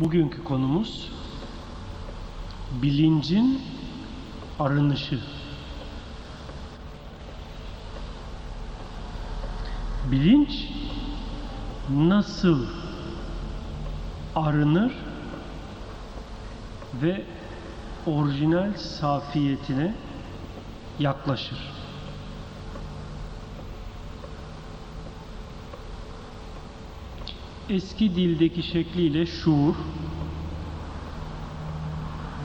Bugünkü konumuz bilincin arınışı. Bilinç nasıl arınır ve orijinal safiyetine yaklaşır? Eski dildeki şekliyle şuur,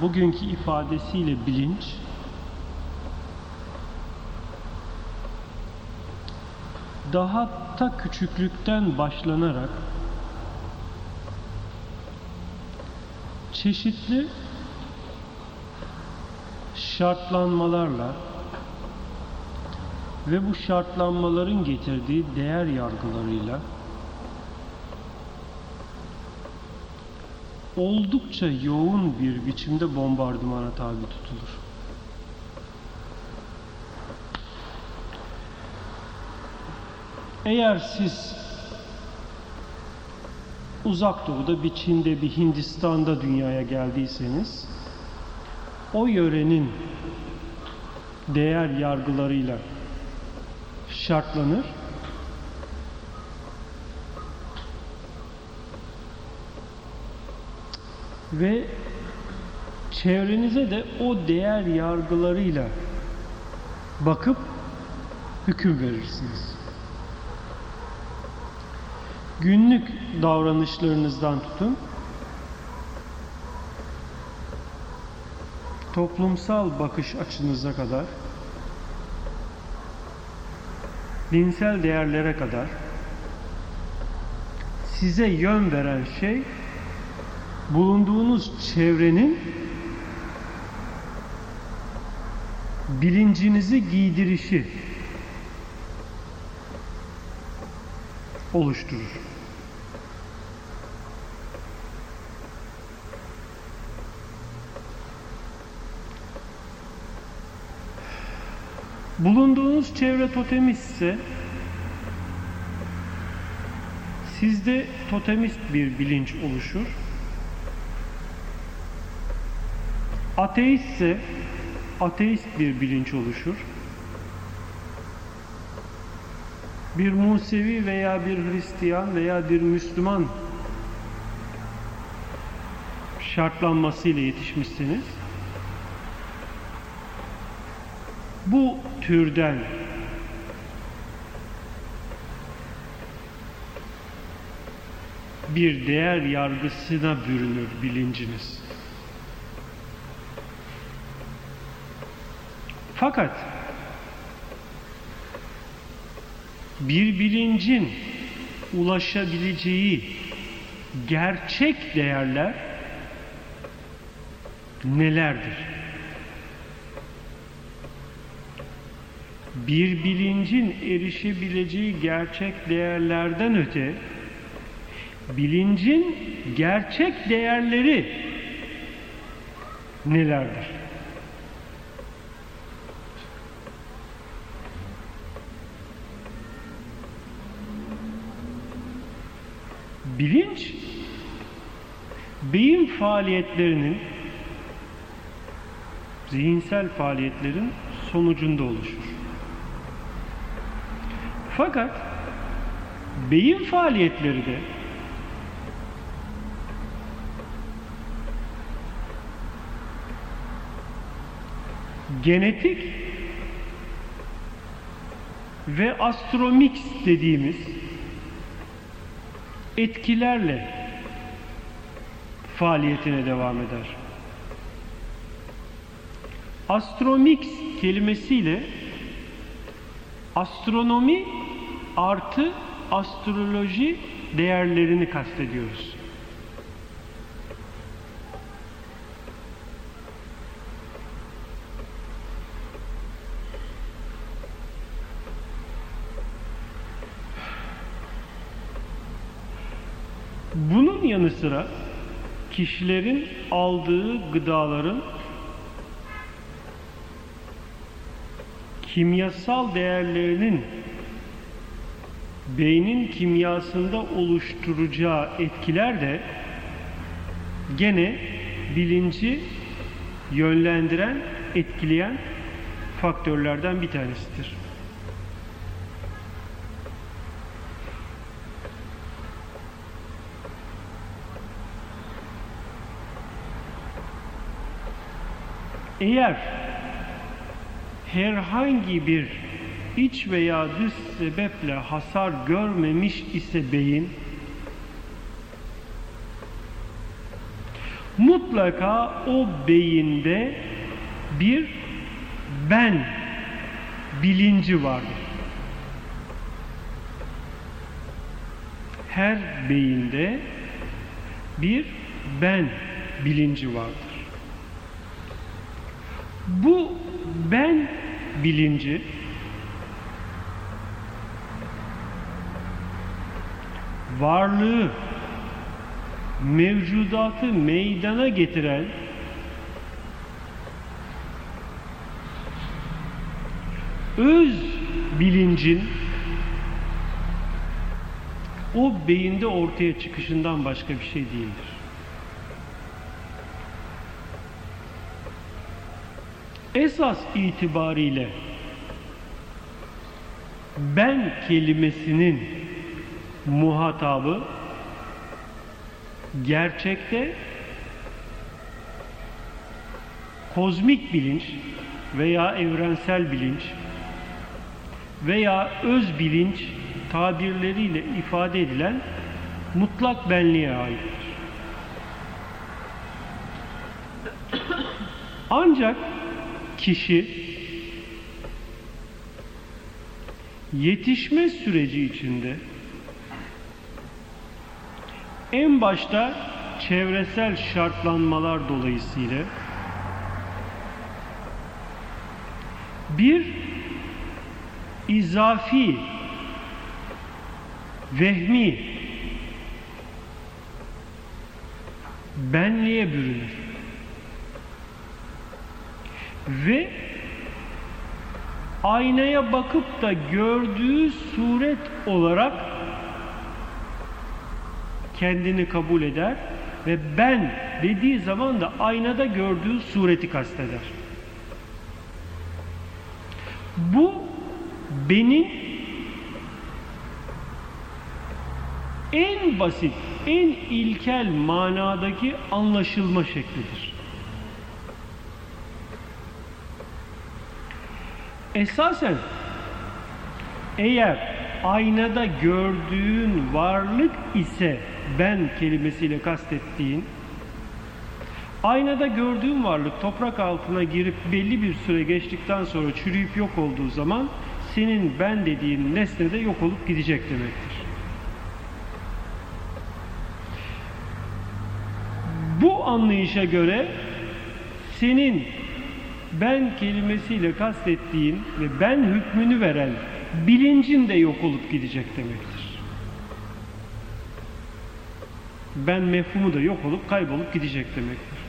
bugünkü ifadesiyle bilinç, daha ta küçüklükten başlanarak çeşitli şartlanmalarla ve bu şartlanmaların getirdiği değer yargılarıyla oldukça yoğun bir biçimde bombardımana tabi tutulur. Eğer siz uzak doğuda bir Çin'de bir Hindistan'da dünyaya geldiyseniz o yörenin değer yargılarıyla şartlanır ve çevrenize de o değer yargılarıyla bakıp hüküm verirsiniz. Günlük davranışlarınızdan tutun toplumsal bakış açınıza kadar dinsel değerlere kadar size yön veren şey bulunduğunuz çevrenin bilincinizi giydirişi oluşturur. Bulunduğunuz çevre totemist ise sizde totemist bir bilinç oluşur. Ateist ise ateist bir bilinç oluşur. Bir Musevi veya bir Hristiyan veya bir Müslüman şartlanmasıyla yetişmişsiniz. Bu türden bir değer yargısına bürünür bilinciniz. Fakat bir bilincin ulaşabileceği gerçek değerler nelerdir? Bir bilincin erişebileceği gerçek değerlerden öte bilincin gerçek değerleri nelerdir? Bilinç beyin faaliyetlerinin zihinsel faaliyetlerin sonucunda oluşur. Fakat beyin faaliyetleri de genetik ve astromix dediğimiz etkilerle faaliyetine devam eder. Astromix kelimesiyle astronomi artı astroloji değerlerini kastediyoruz. Bunun yanı sıra kişilerin aldığı gıdaların kimyasal değerlerinin beynin kimyasında oluşturacağı etkiler de gene bilinci yönlendiren, etkileyen faktörlerden bir tanesidir. Eğer herhangi bir iç veya dış sebeple hasar görmemiş ise beyin mutlaka o beyinde bir ben bilinci vardır. Her beyinde bir ben bilinci vardır. Bu ben bilinci varlığı mevcudatı meydana getiren öz bilincin o beyinde ortaya çıkışından başka bir şey değildir. Esas itibariyle ben kelimesinin muhatabı gerçekte kozmik bilinç veya evrensel bilinç veya öz bilinç tabirleriyle ifade edilen mutlak benliğe aittir. Ancak kişi yetişme süreci içinde en başta çevresel şartlanmalar dolayısıyla bir izafi vehmi benliğe bürünür. Ve aynaya bakıp da gördüğü suret olarak kendini kabul eder ve ben dediği zaman da aynada gördüğü sureti kasteder. Bu benim en basit, en ilkel manadaki anlaşılma şeklidir. Esasen eğer aynada gördüğün varlık ise ben kelimesiyle kastettiğin aynada gördüğün varlık toprak altına girip belli bir süre geçtikten sonra çürüyüp yok olduğu zaman senin ben dediğin nesne de yok olup gidecek demektir. Bu anlayışa göre senin ben kelimesiyle kastettiğin ve ben hükmünü veren bilincin de yok olup gidecek demektir. Ben mefhumu da yok olup kaybolup gidecek demektir.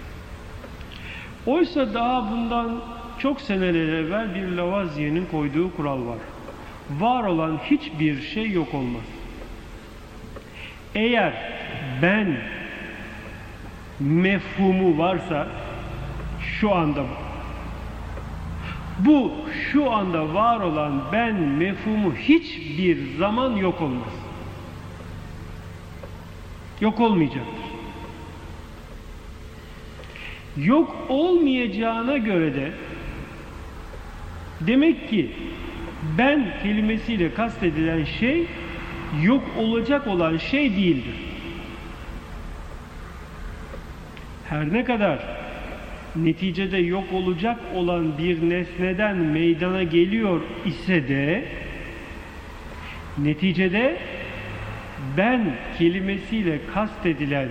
Oysa daha bundan çok seneler evvel bir Lavaziye'nin koyduğu kural var. Var olan hiçbir şey yok olmaz. Eğer ben mefhumu varsa şu anda bu şu anda var olan ben mefhumu hiçbir zaman yok olmaz. Yok olmayacaktır. Yok olmayacağına göre de demek ki ben kelimesiyle kastedilen şey yok olacak olan şey değildir. Her ne kadar neticede yok olacak olan bir nesneden meydana geliyor ise de neticede ben kelimesiyle kastedilen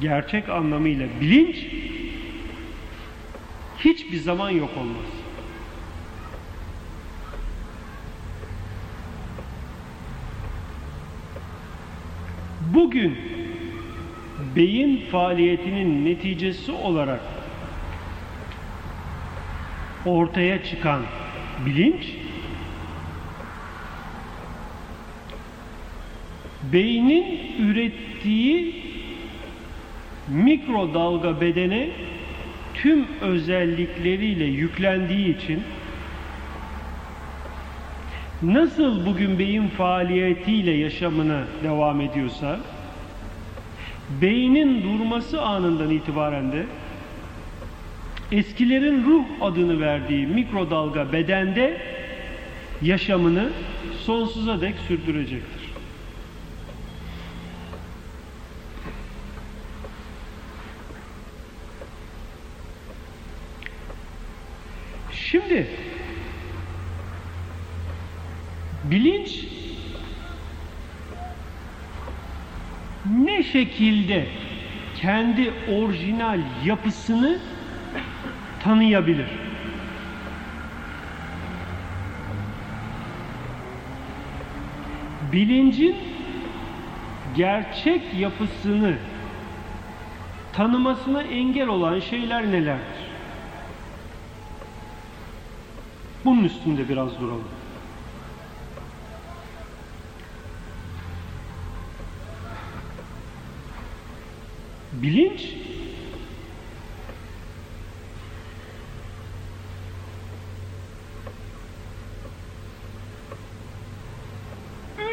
gerçek anlamıyla bilinç hiçbir zaman yok olmaz. Bugün beyin faaliyetinin neticesi olarak ortaya çıkan bilinç beynin ürettiği mikrodalga bedene tüm özellikleriyle yüklendiği için nasıl bugün beyin faaliyetiyle yaşamına devam ediyorsa beynin durması anından itibaren de eskilerin ruh adını verdiği mikrodalga bedende yaşamını sonsuza dek sürdürecektir. Şimdi bilinç ne şekilde kendi orijinal yapısını tanıyabilir? Bilincin gerçek yapısını tanımasına engel olan şeyler nelerdir? Bunun üstünde biraz duralım. Bilinç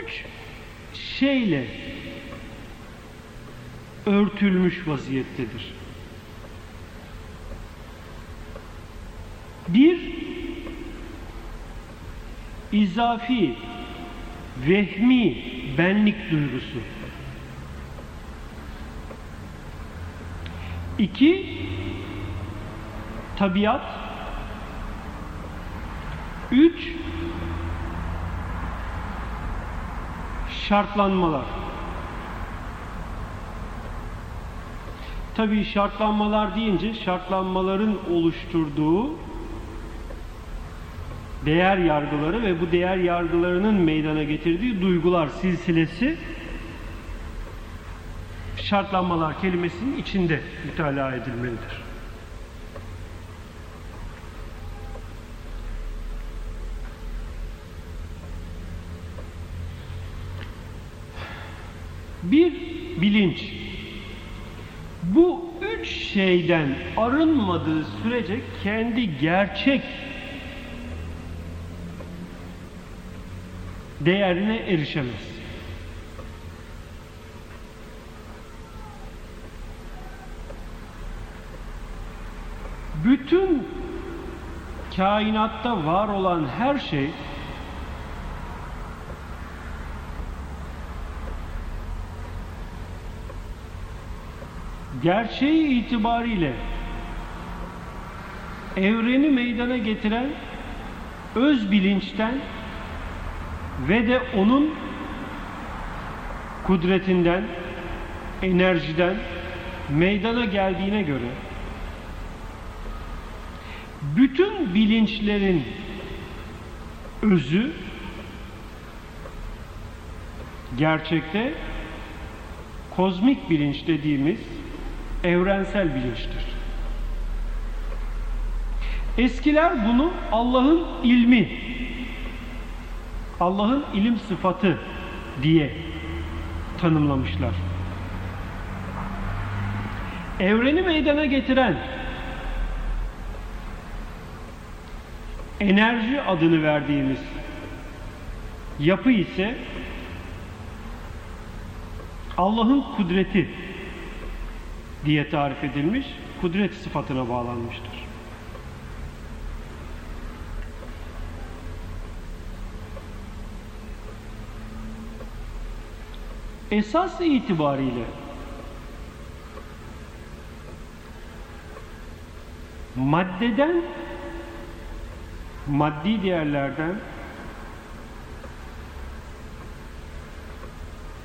üç şeyle örtülmüş vaziyettedir. Bir, izafi, vehmi benlik duygusu. İki, tabiat. Üç, şartlanmalar. Tabii şartlanmalar deyince şartlanmaların oluşturduğu değer yargıları ve bu değer yargılarının meydana getirdiği duygular silsilesi şartlanmalar kelimesinin içinde mütalaa edilmelidir. Bir bilinç bu üç şeyden arınmadığı sürece kendi gerçek değerine erişemez. Bütün kainatta var olan her şey gerçeği itibariyle evreni meydana getiren öz bilinçten ve de onun kudretinden, enerjiden meydana geldiğine göre bütün bilinçlerin özü gerçekte kozmik bilinç dediğimiz evrensel bilinçtir. Eskiler bunu Allah'ın ilmi, Allah'ın ilim sıfatı diye tanımlamışlar. Evreni meydana getiren enerji adını verdiğimiz yapı ise Allah'ın kudreti diye tarif edilmiş, kudret sıfatına bağlanmıştır. Esas itibariyle maddeden maddi değerlerden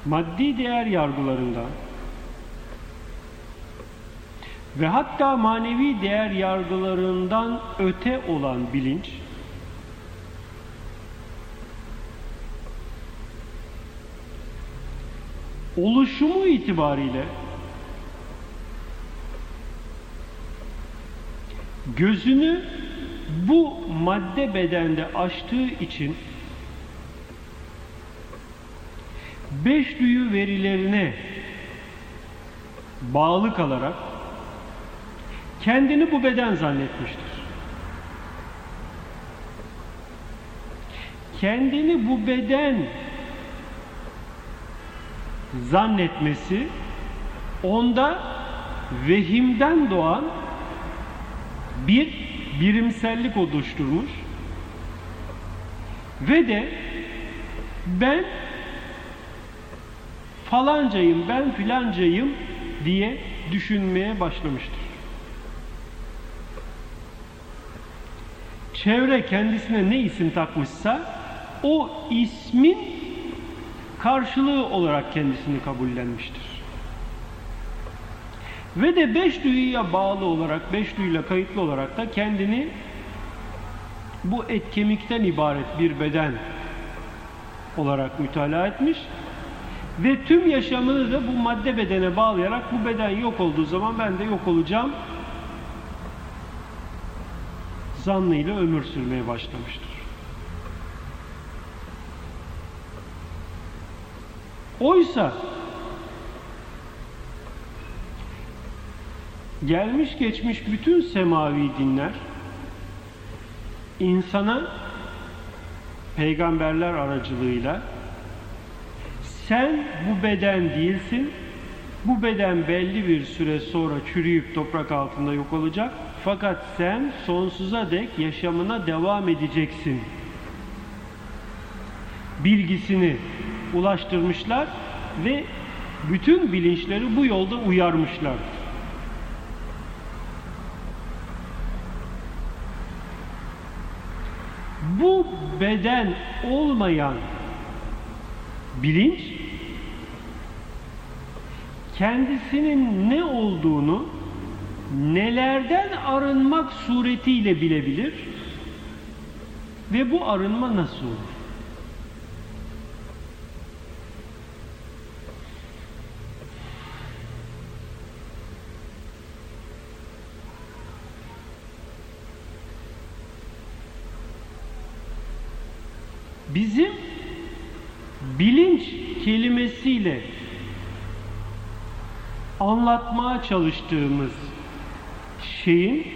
maddi değer yargılarından ve hatta manevi değer yargılarından öte olan bilinç oluşumu itibariyle gözünü bu madde bedende açtığı için beş duyu verilerine bağlı kalarak kendini bu beden zannetmiştir. Kendini bu beden zannetmesi onda vehimden doğan bir birimsellik oluşturmuş ve de ben falancayım, ben filancayım diye düşünmeye başlamıştır. Çevre kendisine ne isim takmışsa o ismin karşılığı olarak kendisini kabullenmiştir. Ve de beş duyuya bağlı olarak, beş duyuyla kayıtlı olarak da kendini bu et kemikten ibaret bir beden olarak mütalaa etmiş ve tüm yaşamını da bu madde bedene bağlayarak bu beden yok olduğu zaman ben de yok olacağım zannıyla ömür sürmeye başlamıştır. Oysa gelmiş geçmiş bütün semavi dinler insana peygamberler aracılığıyla sen bu beden değilsin bu beden belli bir süre sonra çürüyüp toprak altında yok olacak fakat sen sonsuza dek yaşamına devam edeceksin bilgisini ulaştırmışlar ve bütün bilinçleri bu yolda uyarmışlardır. Bu beden olmayan bilinç kendisinin ne olduğunu nelerden arınmak suretiyle bilebilir ve bu arınma nasıl olur? bizim bilinç kelimesiyle anlatmaya çalıştığımız şeyin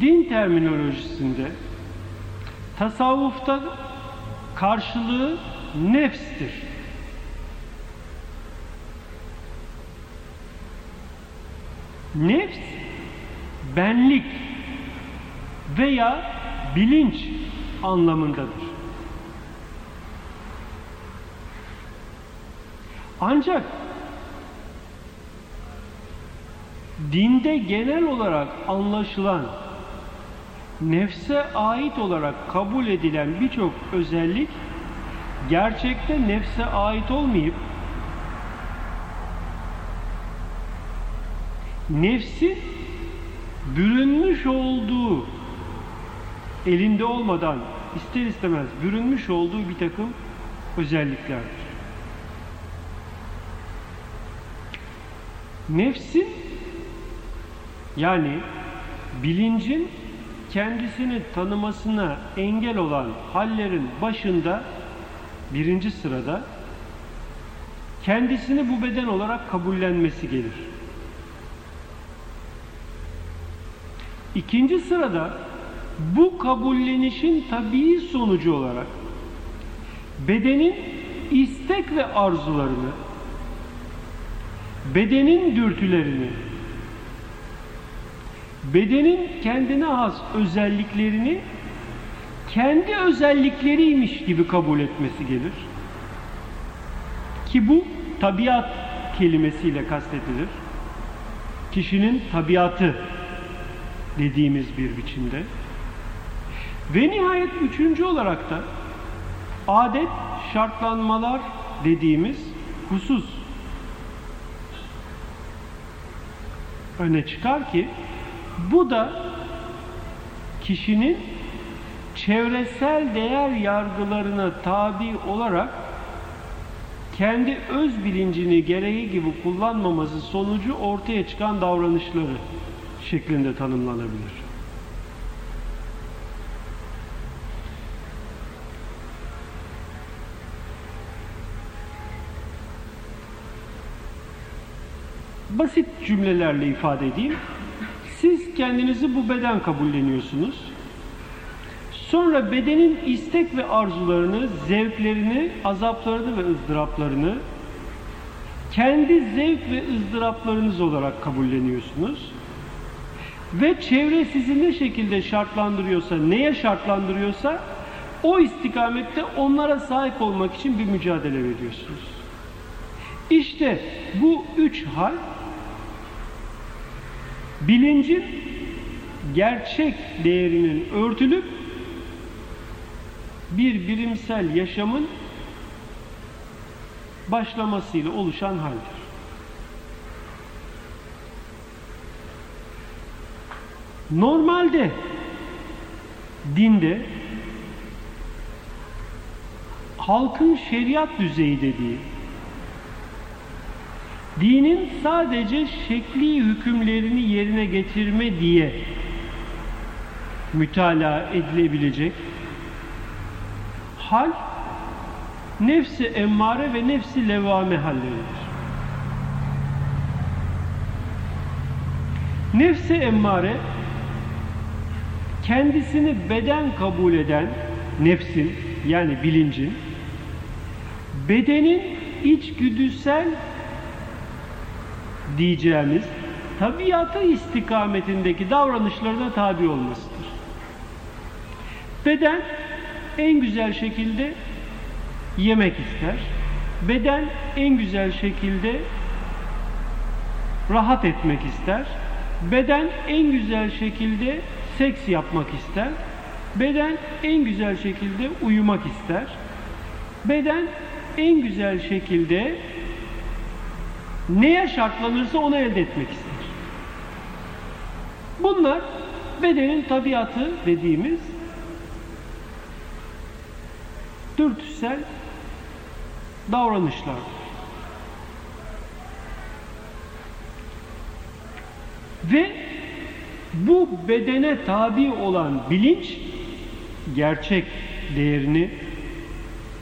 din terminolojisinde tasavvufta karşılığı nefstir. Nefs benlik veya bilinç anlamındadır. Ancak dinde genel olarak anlaşılan nefse ait olarak kabul edilen birçok özellik gerçekte nefse ait olmayıp nefsin bürünmüş olduğu elinde olmadan ister istemez bürünmüş olduğu bir takım özelliklerdir. Nefsin yani bilincin kendisini tanımasına engel olan hallerin başında birinci sırada kendisini bu beden olarak kabullenmesi gelir. İkinci sırada bu kabullenişin tabii sonucu olarak bedenin istek ve arzularını, bedenin dürtülerini, bedenin kendine has özelliklerini kendi özellikleriymiş gibi kabul etmesi gelir. Ki bu tabiat kelimesiyle kastedilir. Kişinin tabiatı dediğimiz bir biçimde. Ve nihayet üçüncü olarak da adet şartlanmalar dediğimiz husus öne çıkar ki bu da kişinin çevresel değer yargılarına tabi olarak kendi öz bilincini gereği gibi kullanmaması sonucu ortaya çıkan davranışları şeklinde tanımlanabilir. Basit cümlelerle ifade edeyim. Siz kendinizi bu beden kabulleniyorsunuz. Sonra bedenin istek ve arzularını, zevklerini, azaplarını ve ızdıraplarını kendi zevk ve ızdıraplarınız olarak kabulleniyorsunuz. Ve çevre sizi ne şekilde şartlandırıyorsa, neye şartlandırıyorsa o istikamette onlara sahip olmak için bir mücadele veriyorsunuz. İşte bu üç hal bilincin gerçek değerinin örtülüp bir bilimsel yaşamın başlamasıyla oluşan haldir. Normalde dinde halkın şeriat düzeyi dediği dinin sadece şekli hükümlerini yerine getirme diye mütalaa edilebilecek hal nefsi emmare ve nefsi levame halleridir. Nefsi emmare kendisini beden kabul eden nefsin yani bilincin bedenin içgüdüsel diyeceğimiz tabiatı istikametindeki davranışlarına tabi olmasıdır. Beden en güzel şekilde yemek ister. Beden en güzel şekilde rahat etmek ister. Beden en güzel şekilde seks yapmak ister. Beden en güzel şekilde uyumak ister. Beden en güzel şekilde neye şartlanırsa onu elde etmek ister. Bunlar bedenin tabiatı dediğimiz dürtüsel davranışlar. Ve bu bedene tabi olan bilinç gerçek değerini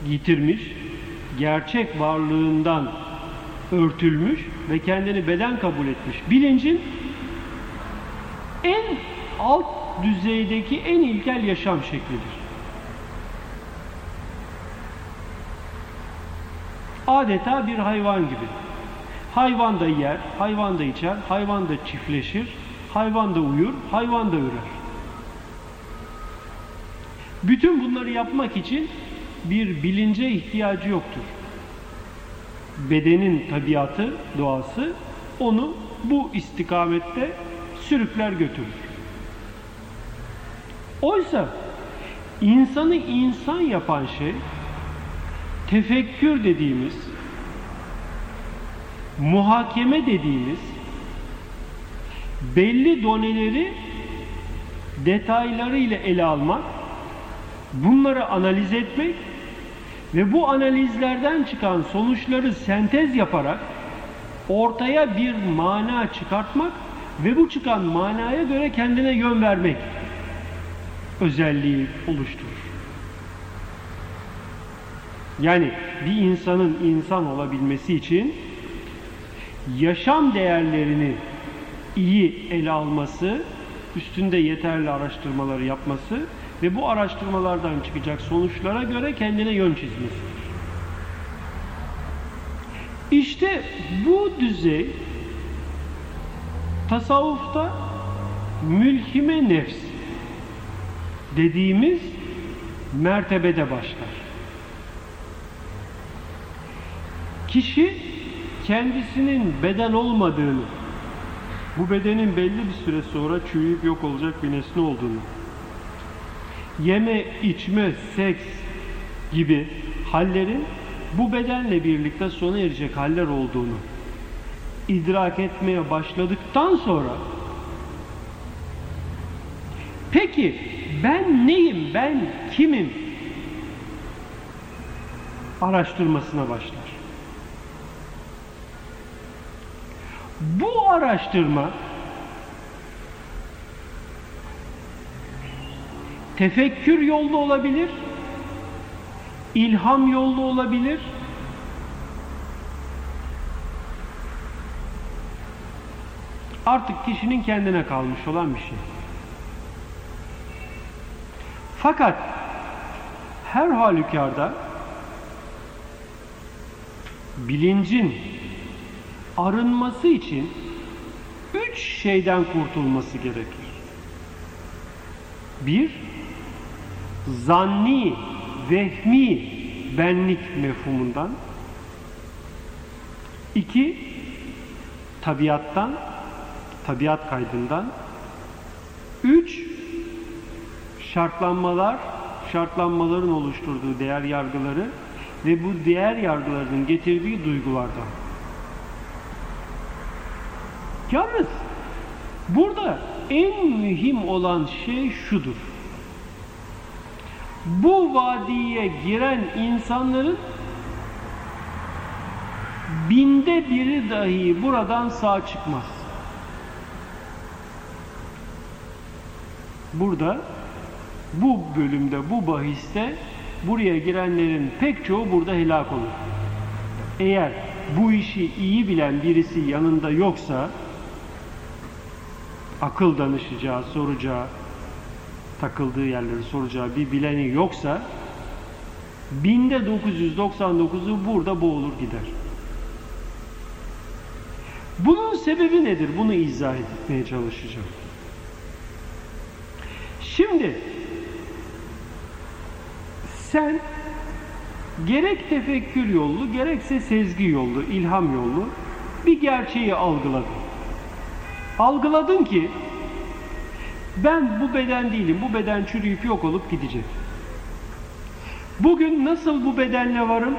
yitirmiş, gerçek varlığından örtülmüş ve kendini beden kabul etmiş. Bilincin en alt düzeydeki en ilkel yaşam şeklidir. Adeta bir hayvan gibi. Hayvan da yer, hayvan da içer, hayvan da çiftleşir, hayvan da uyur, hayvan da ürer. Bütün bunları yapmak için bir bilince ihtiyacı yoktur. Bedenin tabiatı, doğası onu bu istikamette sürükler götürür. Oysa insanı insan yapan şey tefekkür dediğimiz, muhakeme dediğimiz belli doneleri detaylarıyla ele almak, bunları analiz etmek ve bu analizlerden çıkan sonuçları sentez yaparak ortaya bir mana çıkartmak ve bu çıkan manaya göre kendine yön vermek özelliği oluşturur. Yani bir insanın insan olabilmesi için yaşam değerlerini iyi ele alması, üstünde yeterli araştırmaları yapması ve bu araştırmalardan çıkacak sonuçlara göre kendine yön çizmesidir. İşte bu düzey tasavvufta mülhime nefs dediğimiz mertebede başlar. Kişi kendisinin beden olmadığını, bu bedenin belli bir süre sonra çürüyüp yok olacak bir nesne olduğunu, yeme, içme, seks gibi hallerin bu bedenle birlikte sona erecek haller olduğunu idrak etmeye başladıktan sonra peki ben neyim, ben kimim araştırmasına başlar. Bu araştırma tefekkür yolda olabilir, ilham yolda olabilir, artık kişinin kendine kalmış olan bir şey. Fakat her halükarda bilincin arınması için üç şeyden kurtulması gerekir. Bir, zanni, vehmi benlik mefhumundan. İki, tabiattan, tabiat kaydından. Üç, şartlanmalar, şartlanmaların oluşturduğu değer yargıları ve bu değer yargılarının getirdiği duygulardan. Yalnız burada en mühim olan şey şudur. Bu vadiye giren insanların binde biri dahi buradan sağ çıkmaz. Burada bu bölümde, bu bahiste buraya girenlerin pek çoğu burada helak olur. Eğer bu işi iyi bilen birisi yanında yoksa akıl danışacağı, soracağı, takıldığı yerleri soracağı bir bileni yoksa binde 999'u burada boğulur gider. Bunun sebebi nedir? Bunu izah etmeye çalışacağım. Şimdi sen gerek tefekkür yollu, gerekse sezgi yollu, ilham yollu bir gerçeği algıladın. Algıladın ki ben bu beden değilim, bu beden çürüyüp yok olup gidecek. Bugün nasıl bu bedenle varım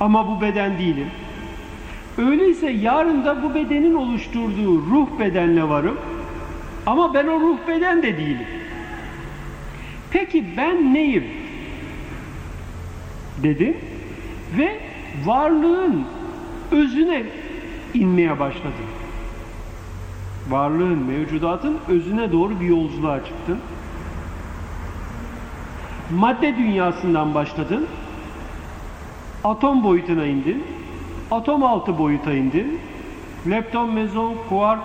ama bu beden değilim. Öyleyse yarın da bu bedenin oluşturduğu ruh bedenle varım ama ben o ruh beden de değilim. Peki ben neyim? Dedim ve varlığın özüne inmeye başladım. Varlığın, mevcudatın özüne doğru bir yolculuğa çıktın. Madde dünyasından başladın. Atom boyutuna indin. Atom altı boyuta indin. Lepton, mezon, kuark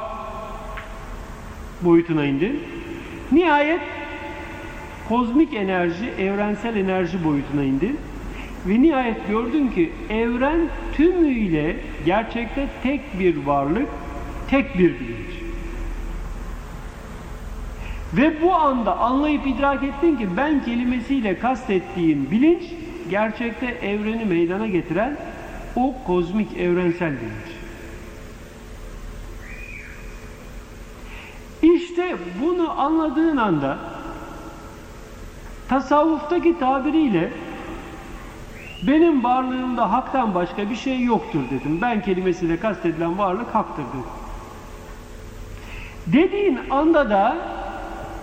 boyutuna indin. Nihayet kozmik enerji, evrensel enerji boyutuna indin. Ve nihayet gördün ki evren tümüyle gerçekte tek bir varlık, tek bir bilinç. Ve bu anda anlayıp idrak ettin ki ben kelimesiyle kastettiğim bilinç gerçekte evreni meydana getiren o kozmik evrensel bilinç. İşte bunu anladığın anda tasavvuftaki tabiriyle benim varlığımda haktan başka bir şey yoktur dedim. Ben kelimesiyle kastedilen varlık haktır dedim. Dediğin anda da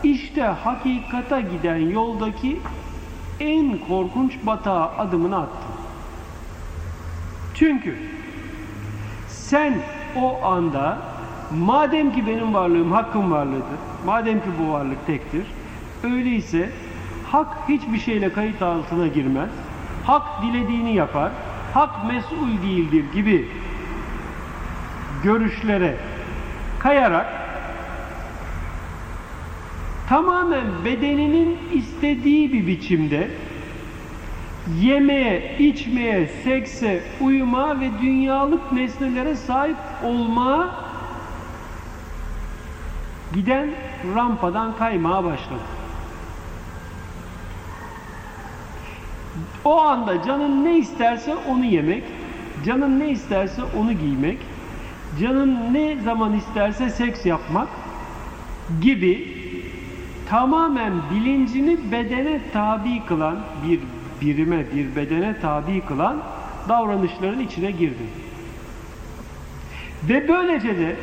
işte hakikata giden yoldaki en korkunç batağa adımını attın. Çünkü sen o anda madem ki benim varlığım hakkın varlığıdır, madem ki bu varlık tektir, öyleyse hak hiçbir şeyle kayıt altına girmez, hak dilediğini yapar, hak mesul değildir gibi görüşlere kayarak tamamen bedeninin istediği bir biçimde yemeye, içmeye, sekse, uyuma ve dünyalık nesnelere sahip olmaya giden rampadan kaymaya başladı. O anda canın ne isterse onu yemek, canın ne isterse onu giymek, canın ne zaman isterse seks yapmak gibi tamamen bilincini bedene tabi kılan bir birime, bir bedene tabi kılan davranışların içine girdi. Ve böylece de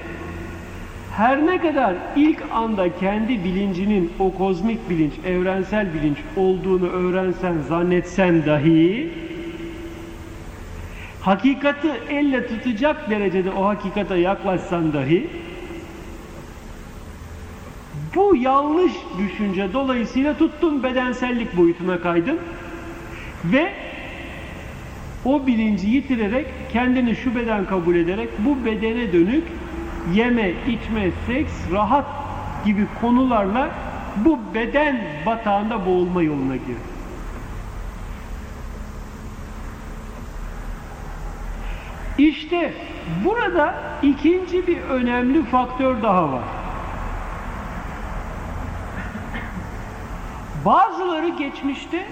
her ne kadar ilk anda kendi bilincinin o kozmik bilinç, evrensel bilinç olduğunu öğrensen, zannetsen dahi hakikati elle tutacak derecede o hakikate yaklaşsan dahi bu yanlış düşünce dolayısıyla tuttun bedensellik boyutuna kaydın ve o bilinci yitirerek kendini şu beden kabul ederek bu bedene dönük yeme, içme, seks, rahat gibi konularla bu beden batağında boğulma yoluna girdi. İşte burada ikinci bir önemli faktör daha var. Bazıları geçmişte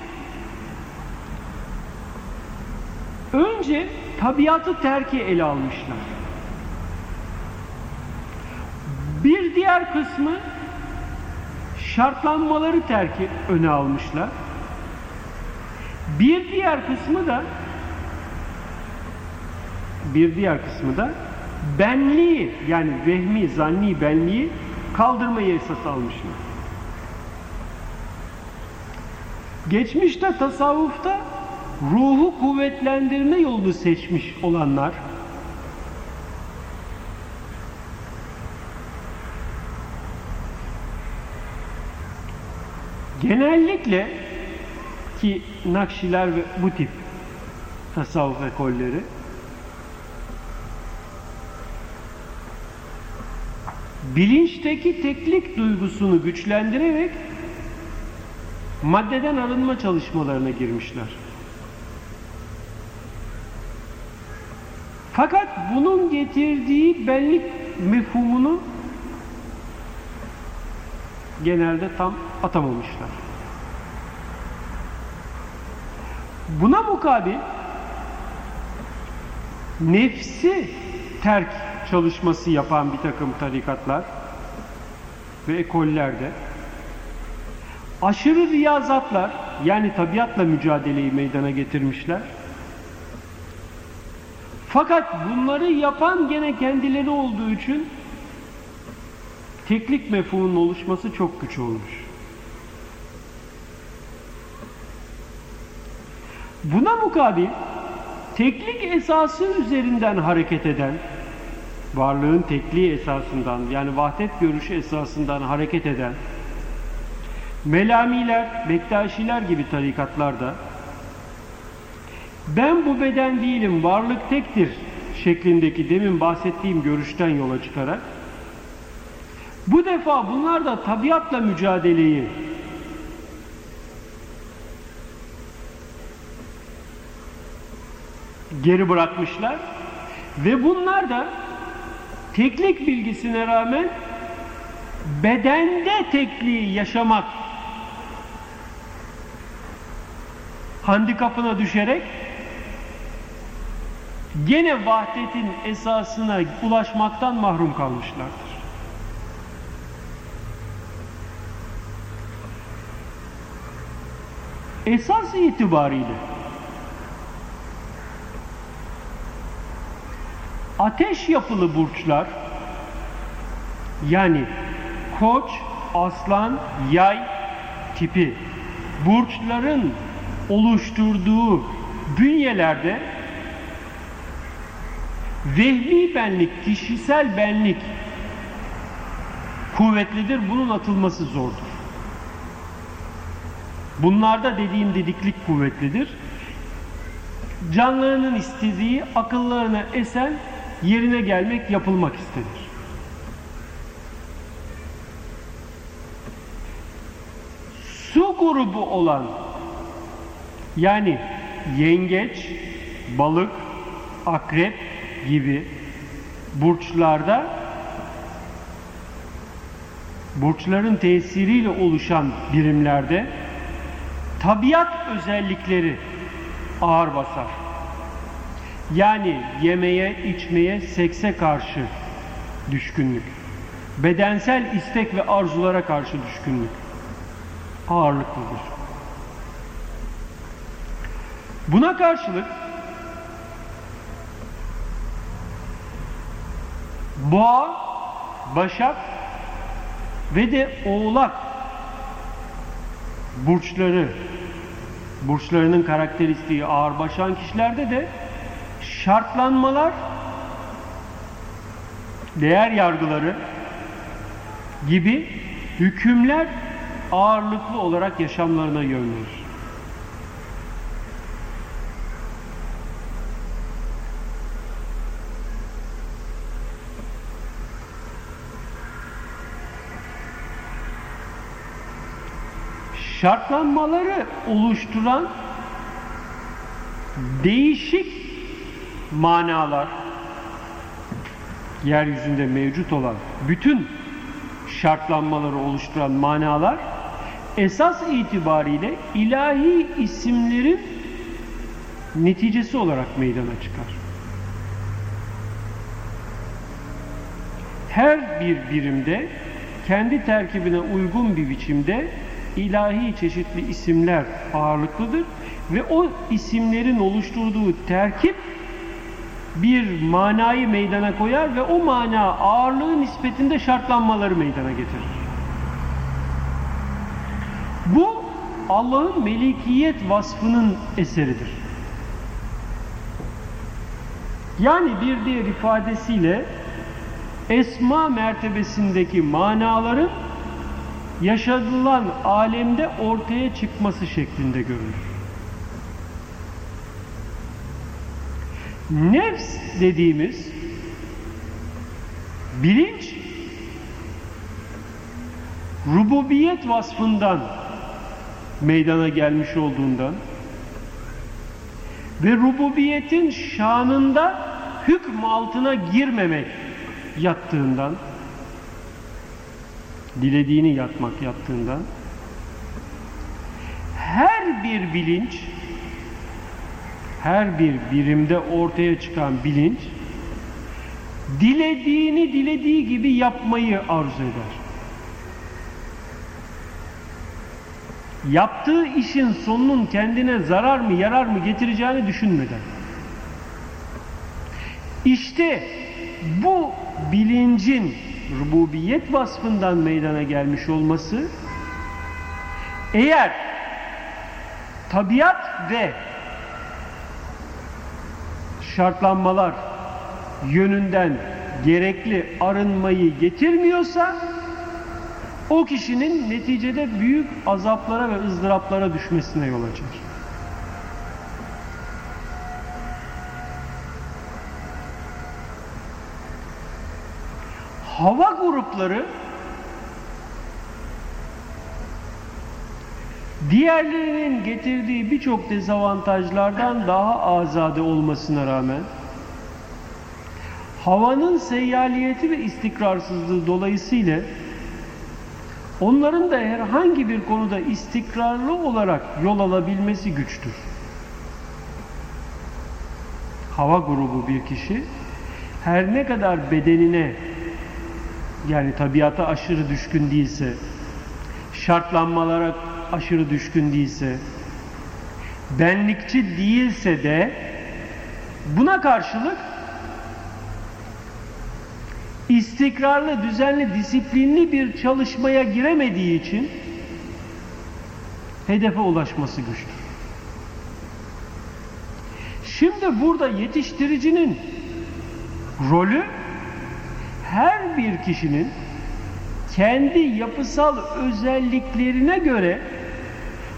önce tabiatı terki ele almışlar. Bir diğer kısmı şartlanmaları terki öne almışlar. Bir diğer kısmı da bir diğer kısmı da benliği yani vehmi, zanni benliği kaldırmayı esas almışlar. Geçmişte tasavvufta ruhu kuvvetlendirme yolunu seçmiş olanlar genellikle ki Nakşiler ve bu tip tasavvuf ekolleri bilinçteki teklik duygusunu güçlendirerek maddeden arınma çalışmalarına girmişler. Fakat bunun getirdiği benlik mefhumunu genelde tam atamamışlar. Buna mukabil nefsi terk çalışması yapan bir takım tarikatlar ve ekollerde aşırı riyazatlar yani tabiatla mücadeleyi meydana getirmişler. Fakat bunları yapan gene kendileri olduğu için teklik mefhumunun oluşması çok güç olmuş. Buna mukabil teklik esası üzerinden hareket eden varlığın tekliği esasından yani vahdet görüşü esasından hareket eden Melamiler, Bektaşiler gibi tarikatlarda ben bu beden değilim, varlık tektir şeklindeki demin bahsettiğim görüşten yola çıkarak bu defa bunlar da tabiatla mücadeleyi geri bırakmışlar ve bunlar da teklik bilgisine rağmen bedende tekliği yaşamak handikapına düşerek gene vahdetin esasına ulaşmaktan mahrum kalmışlardır. Esas itibariyle ateş yapılı burçlar yani koç, aslan, yay tipi burçların oluşturduğu bünyelerde vehmi benlik, kişisel benlik kuvvetlidir. Bunun atılması zordur. Bunlarda dediğim dediklik kuvvetlidir. Canlarının istediği, akıllarına esen yerine gelmek, yapılmak istenir. Su grubu olan yani yengeç, balık, akrep gibi burçlarda burçların tesiriyle oluşan birimlerde tabiat özellikleri ağır basar. Yani yemeye, içmeye, sekse karşı düşkünlük. Bedensel istek ve arzulara karşı düşkünlük ağırlıklıdır. Buna karşılık boğa, başak ve de oğlak burçları burçlarının karakteristiği ağır başan kişilerde de şartlanmalar değer yargıları gibi hükümler ağırlıklı olarak yaşamlarına yön şartlanmaları oluşturan değişik manalar yeryüzünde mevcut olan bütün şartlanmaları oluşturan manalar esas itibariyle ilahi isimlerin neticesi olarak meydana çıkar. Her bir birimde kendi terkibine uygun bir biçimde ilahi çeşitli isimler ağırlıklıdır ve o isimlerin oluşturduğu terkip bir manayı meydana koyar ve o mana ağırlığı nispetinde şartlanmaları meydana getirir. Bu Allah'ın melikiyet vasfının eseridir. Yani bir diğer ifadesiyle esma mertebesindeki manaların yaşadılan alemde ortaya çıkması şeklinde görülür. Nefs dediğimiz bilinç rububiyet vasfından meydana gelmiş olduğundan ve rububiyetin şanında hükm altına girmemek yattığından dilediğini yapmak yattığından her bir bilinç her bir birimde ortaya çıkan bilinç dilediğini dilediği gibi yapmayı arzu eder. Yaptığı işin sonunun kendine zarar mı yarar mı getireceğini düşünmeden. İşte bu bilincin rububiyet vasfından meydana gelmiş olması eğer tabiat ve şartlanmalar yönünden gerekli arınmayı getirmiyorsa o kişinin neticede büyük azaplara ve ızdıraplara düşmesine yol açar. Hava grupları diğerlerinin getirdiği birçok dezavantajlardan daha azade olmasına rağmen havanın seyyaliyeti ve istikrarsızlığı dolayısıyla onların da herhangi bir konuda istikrarlı olarak yol alabilmesi güçtür. Hava grubu bir kişi her ne kadar bedenine yani tabiata aşırı düşkün değilse, şartlanmalara aşırı düşkün değilse, benlikçi değilse de buna karşılık istikrarlı, düzenli, disiplinli bir çalışmaya giremediği için hedefe ulaşması güçtür. Şimdi burada yetiştiricinin rolü her bir kişinin kendi yapısal özelliklerine göre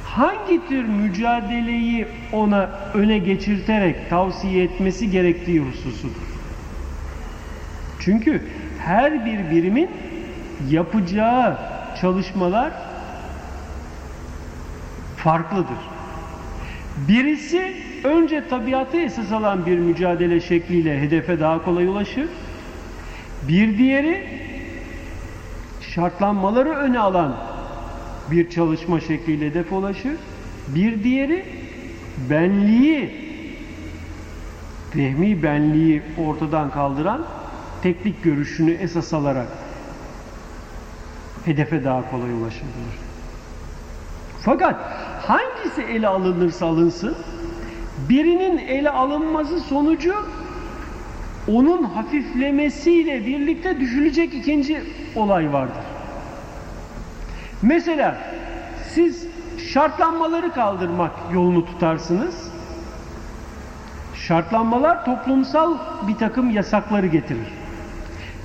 hangi tür mücadeleyi ona öne geçirterek tavsiye etmesi gerektiği hususudur. Çünkü her bir birimin yapacağı çalışmalar farklıdır. Birisi önce tabiatı esas alan bir mücadele şekliyle hedefe daha kolay ulaşır. Bir diğeri şartlanmaları öne alan bir çalışma şekliyle hedefe ulaşır. Bir diğeri benliği, vehmi benliği ortadan kaldıran teknik görüşünü esas alarak hedefe daha kolay ulaşabilir. Fakat hangisi ele alınırsa alınsın birinin ele alınması sonucu onun hafiflemesiyle birlikte düşülecek ikinci olay vardır. Mesela siz şartlanmaları kaldırmak yolunu tutarsınız. Şartlanmalar toplumsal bir takım yasakları getirir.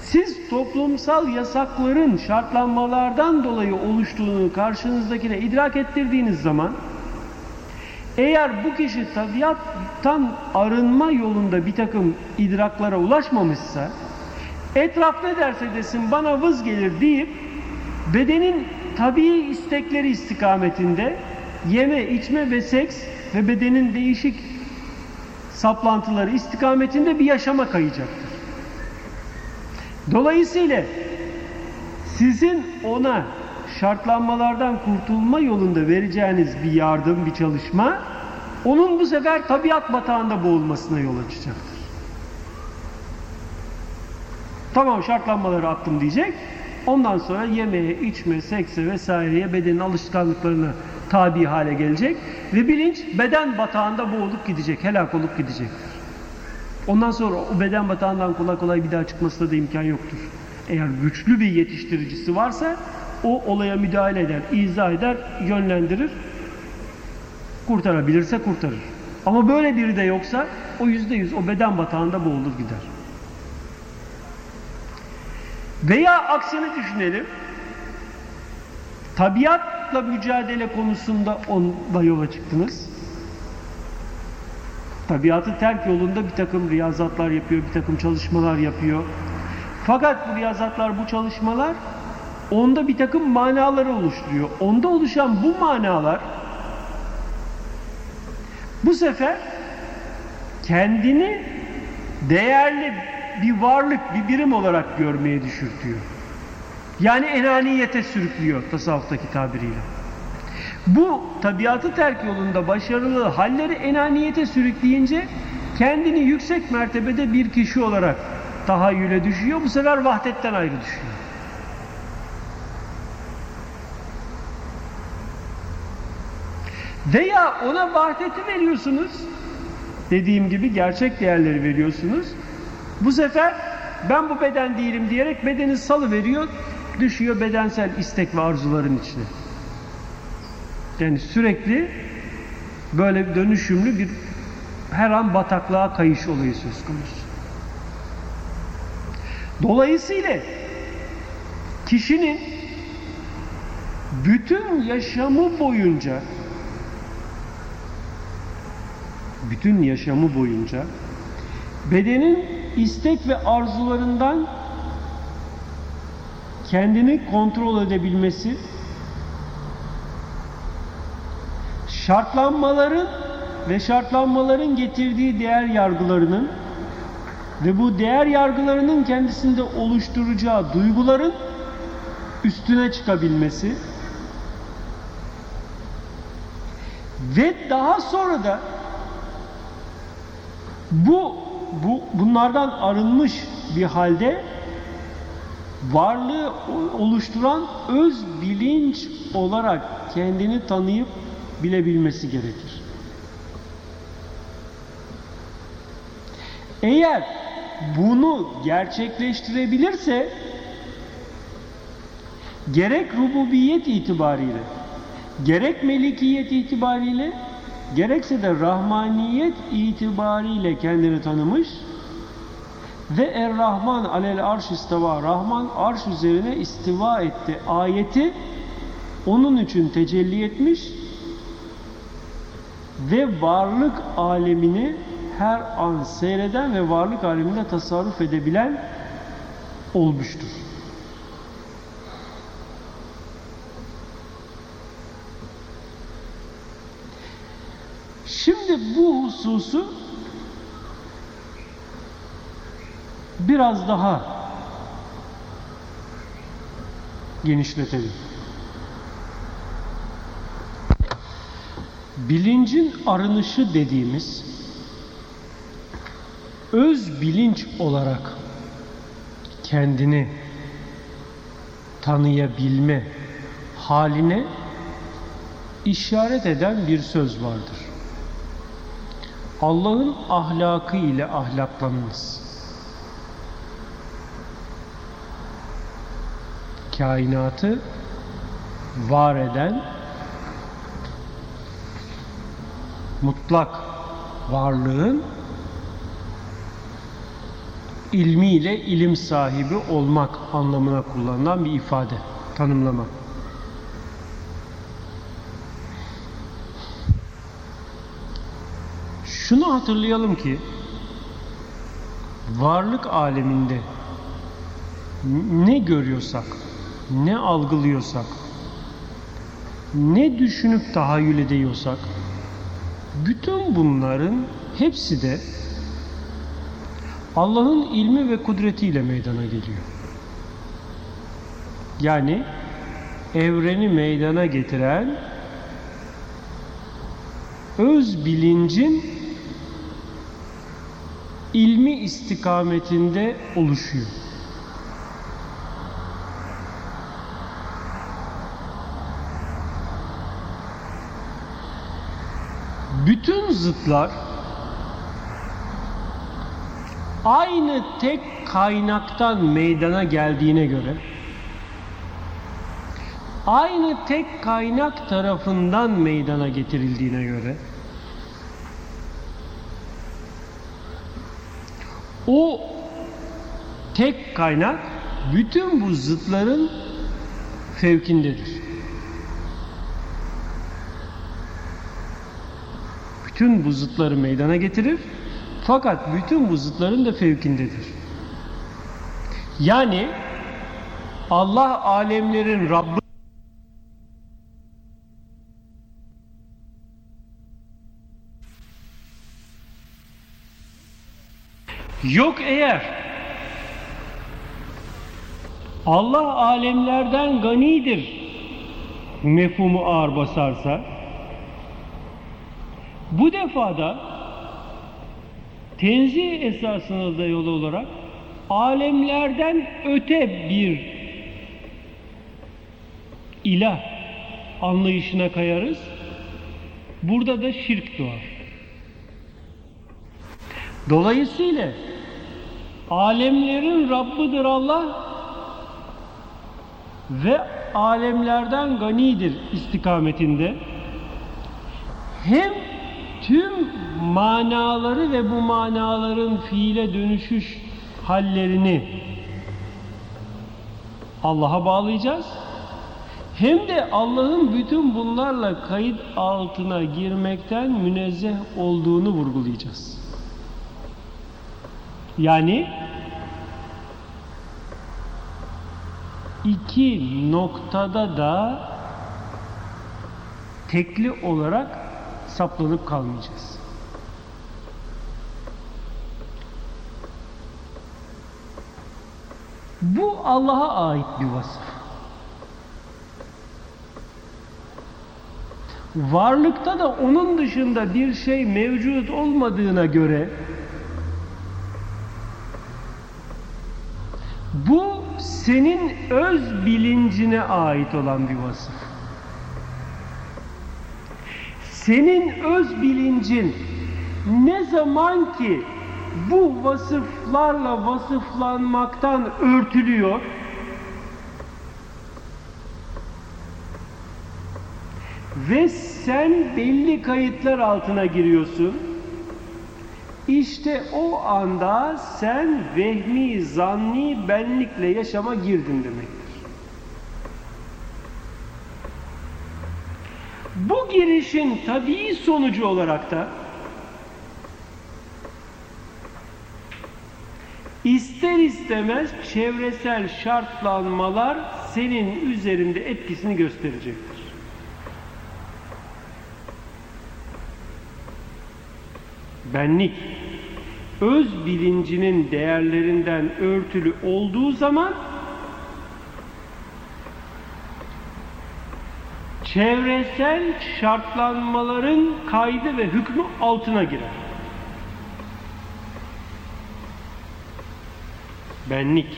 Siz toplumsal yasakların şartlanmalardan dolayı oluştuğunu karşınızdakine idrak ettirdiğiniz zaman eğer bu kişi tabiattan arınma yolunda bir takım idraklara ulaşmamışsa etraf ne derse desin bana vız gelir deyip bedenin tabii istekleri istikametinde yeme, içme ve seks ve bedenin değişik saplantıları istikametinde bir yaşama kayacaktır. Dolayısıyla sizin ona şartlanmalardan kurtulma yolunda vereceğiniz bir yardım, bir çalışma onun bu sefer tabiat batağında boğulmasına yol açacaktır. Tamam şartlanmaları attım diyecek. Ondan sonra yemeğe, içme, sekse vesaireye bedenin alışkanlıklarına tabi hale gelecek ve bilinç beden batağında boğulup gidecek, helak olup gidecektir. Ondan sonra o beden batağından kolay kolay bir daha çıkmasına da imkan yoktur. Eğer güçlü bir yetiştiricisi varsa o olaya müdahale eder, izah eder, yönlendirir, kurtarabilirse kurtarır. Ama böyle biri de yoksa o yüzde yüz o beden batağında boğulur gider. Veya aksini düşünelim. Tabiatla mücadele konusunda onunla yola çıktınız. Tabiatı terk yolunda bir takım riyazatlar yapıyor, bir takım çalışmalar yapıyor. Fakat bu riyazatlar, bu çalışmalar onda bir takım manaları oluşturuyor. Onda oluşan bu manalar bu sefer kendini değerli bir varlık, bir birim olarak görmeye düşürtüyor. Yani enaniyete sürüklüyor tasavvuftaki tabiriyle. Bu tabiatı terk yolunda başarılı halleri enaniyete sürükleyince kendini yüksek mertebede bir kişi olarak tahayyüle düşüyor. Bu sefer vahdetten ayrı düşüyor. Veya ona vahdeti veriyorsunuz. Dediğim gibi gerçek değerleri veriyorsunuz. Bu sefer ben bu beden değilim diyerek bedeni salı veriyor, düşüyor bedensel istek ve arzuların içine. Yani sürekli böyle dönüşümlü bir her an bataklığa kayış olayı söz konusu. Dolayısıyla kişinin bütün yaşamı boyunca bütün yaşamı boyunca bedenin istek ve arzularından kendini kontrol edebilmesi şartlanmaların ve şartlanmaların getirdiği değer yargılarının ve bu değer yargılarının kendisinde oluşturacağı duyguların üstüne çıkabilmesi ve daha sonra da bu, bu bunlardan arınmış bir halde varlığı oluşturan öz bilinç olarak kendini tanıyıp bilebilmesi gerekir. Eğer bunu gerçekleştirebilirse gerek rububiyet itibariyle gerek melikiyet itibariyle gerekse de rahmaniyet itibariyle kendini tanımış ve Er-Rahman alel arş istiva Rahman arş üzerine istiva etti ayeti onun için tecelli etmiş ve varlık alemini her an seyreden ve varlık aleminde tasarruf edebilen olmuştur. Şimdi bu hususu biraz daha genişletelim. Bilincin arınışı dediğimiz öz bilinç olarak kendini tanıyabilme haline işaret eden bir söz vardır. Allah'ın ahlakı ile ahlaklanınız. Kainatı var eden mutlak varlığın ilmiyle ilim sahibi olmak anlamına kullanılan bir ifade, tanımlama. Şunu hatırlayalım ki varlık aleminde ne görüyorsak, ne algılıyorsak, ne düşünüp tahayyül ediyorsak bütün bunların hepsi de Allah'ın ilmi ve kudretiyle meydana geliyor. Yani evreni meydana getiren öz bilincin ilmi istikametinde oluşuyor. Bütün zıtlar aynı tek kaynaktan meydana geldiğine göre aynı tek kaynak tarafından meydana getirildiğine göre o tek kaynak bütün bu zıtların fevkindedir. Bütün bu zıtları meydana getirir fakat bütün bu zıtların da fevkindedir. Yani Allah alemlerin Rabbi Yok eğer Allah alemlerden ganidir mefhumu ağır basarsa bu defada tenzih esasına da yol olarak alemlerden öte bir ilah anlayışına kayarız. Burada da şirk doğar. Dolayısıyla alemlerin Rabbidir Allah ve alemlerden ganidir istikametinde hem tüm manaları ve bu manaların fiile dönüşüş hallerini Allah'a bağlayacağız. Hem de Allah'ın bütün bunlarla kayıt altına girmekten münezzeh olduğunu vurgulayacağız. Yani iki noktada da tekli olarak saplanıp kalmayacağız. Bu Allah'a ait bir vasıf. Varlıkta da onun dışında bir şey mevcut olmadığına göre bu senin öz bilincine ait olan bir vasıf. Senin öz bilincin ne zaman ki bu vasıflarla vasıflanmaktan örtülüyor ve sen belli kayıtlar altına giriyorsun işte o anda sen vehmi, zanni benlikle yaşama girdin demektir. Bu girişin tabii sonucu olarak da ister istemez çevresel şartlanmalar senin üzerinde etkisini gösterecektir. Benlik öz bilincinin değerlerinden örtülü olduğu zaman çevresel şartlanmaların kaydı ve hükmü altına girer. Benlik,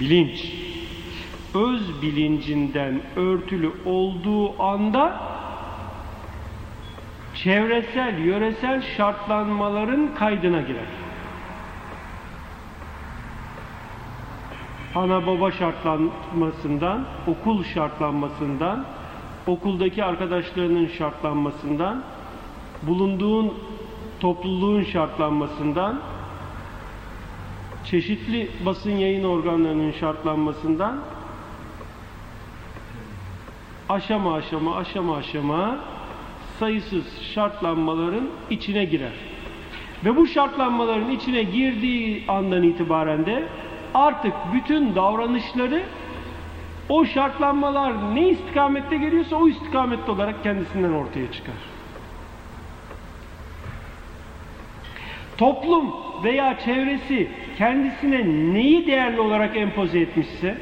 bilinç, öz bilincinden örtülü olduğu anda çevresel, yöresel şartlanmaların kaydına girer. Ana baba şartlanmasından, okul şartlanmasından, okuldaki arkadaşlarının şartlanmasından, bulunduğun topluluğun şartlanmasından, çeşitli basın yayın organlarının şartlanmasından aşama aşama aşama aşama sayısız şartlanmaların içine girer. Ve bu şartlanmaların içine girdiği andan itibaren de artık bütün davranışları O şartlanmalar ne istikamette geliyorsa o istikamette olarak kendisinden ortaya çıkar. Toplum veya çevresi kendisine neyi değerli olarak empoze etmişse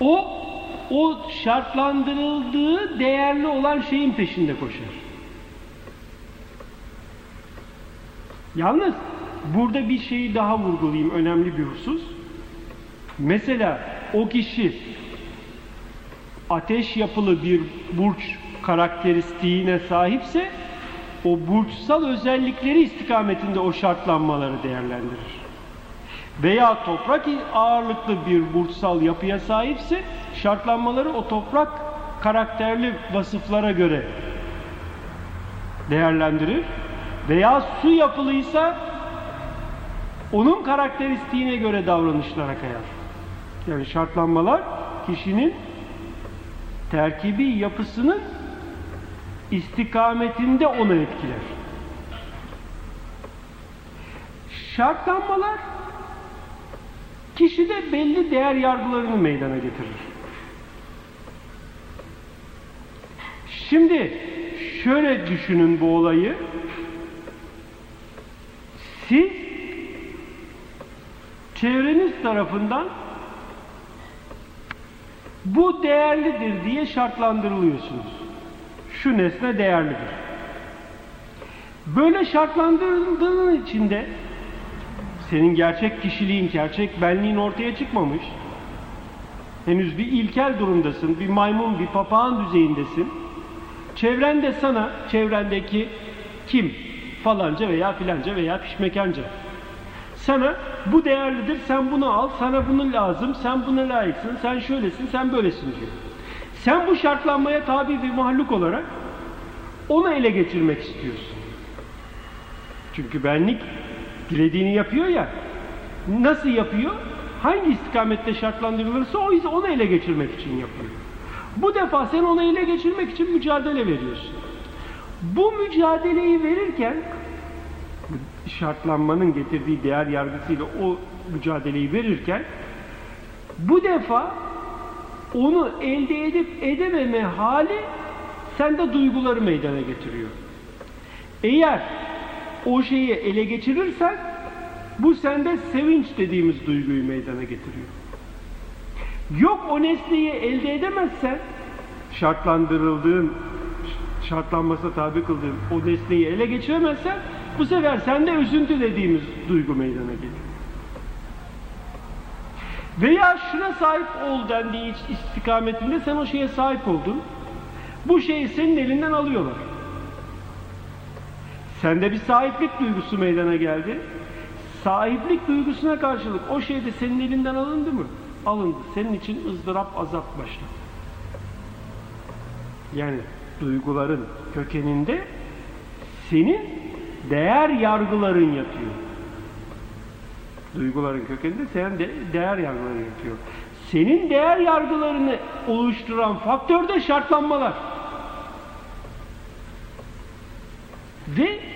o o şartlandırıldığı değerli olan şeyin peşinde koşar. Yalnız burada bir şeyi daha vurgulayayım önemli bir husus. Mesela o kişi ateş yapılı bir burç karakteristiğine sahipse o burçsal özellikleri istikametinde o şartlanmaları değerlendirir. Veya toprak ağırlıklı bir burçsal yapıya sahipse şartlanmaları o toprak karakterli vasıflara göre değerlendirir. Veya su yapılıysa onun karakteristiğine göre davranışlara kayar. Yani şartlanmalar kişinin terkibi yapısının istikametinde onu etkiler. Şartlanmalar kişide belli değer yargılarını meydana getirir. Şimdi şöyle düşünün bu olayı. Siz çevreniz tarafından bu değerlidir diye şartlandırılıyorsunuz. Şu nesne değerlidir. Böyle şartlandırıldığın içinde senin gerçek kişiliğin, gerçek benliğin ortaya çıkmamış. Henüz bir ilkel durumdasın, bir maymun, bir papağan düzeyindesin. Çevren de sana, çevrendeki kim? Falanca veya filanca veya pişmekanca. Sana bu değerlidir, sen bunu al, sana bunu lazım, sen buna layıksın, sen şöylesin, sen böylesin diyor. Sen bu şartlanmaya tabi bir mahluk olarak onu ele geçirmek istiyorsun. Çünkü benlik dilediğini yapıyor ya. Nasıl yapıyor? Hangi istikamette şartlandırılırsa o onu ele geçirmek için yapıyor. Bu defa sen onu ele geçirmek için mücadele veriyorsun. Bu mücadeleyi verirken şartlanmanın getirdiği değer yargısıyla o mücadeleyi verirken bu defa onu elde edip edememe hali sende duyguları meydana getiriyor. Eğer o şeyi ele geçirirsen bu sende sevinç dediğimiz duyguyu meydana getiriyor. Yok o nesneyi elde edemezsen şartlandırıldığın şartlanmasına tabi kıldığın o nesneyi ele geçiremezsen bu sefer sende üzüntü dediğimiz duygu meydana geliyor. Veya şuna sahip ol dendiği istikametinde sen o şeye sahip oldun. Bu şeyi senin elinden alıyorlar. Sende bir sahiplik duygusu meydana geldi. Sahiplik duygusuna karşılık o şey de senin elinden alındı mı? Alındı. Senin için ızdırap azap başladı. Yani duyguların kökeninde senin değer yargıların yatıyor. Duyguların kökeninde senin de değer yargıların yatıyor. Senin değer yargılarını oluşturan faktör de şartlanmalar. Ve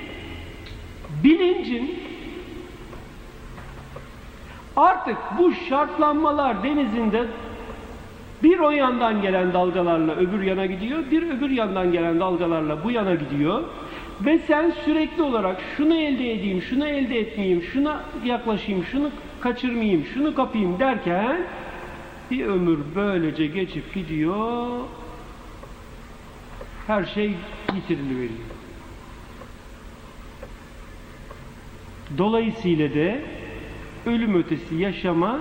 bilincin artık bu şartlanmalar denizinde bir o yandan gelen dalgalarla öbür yana gidiyor, bir öbür yandan gelen dalgalarla bu yana gidiyor. Ve sen sürekli olarak şunu elde edeyim, şunu elde etmeyeyim, şuna yaklaşayım, şunu kaçırmayayım, şunu kapayım derken bir ömür böylece geçip gidiyor. Her şey yitiriliyor. Dolayısıyla de ölüm ötesi yaşama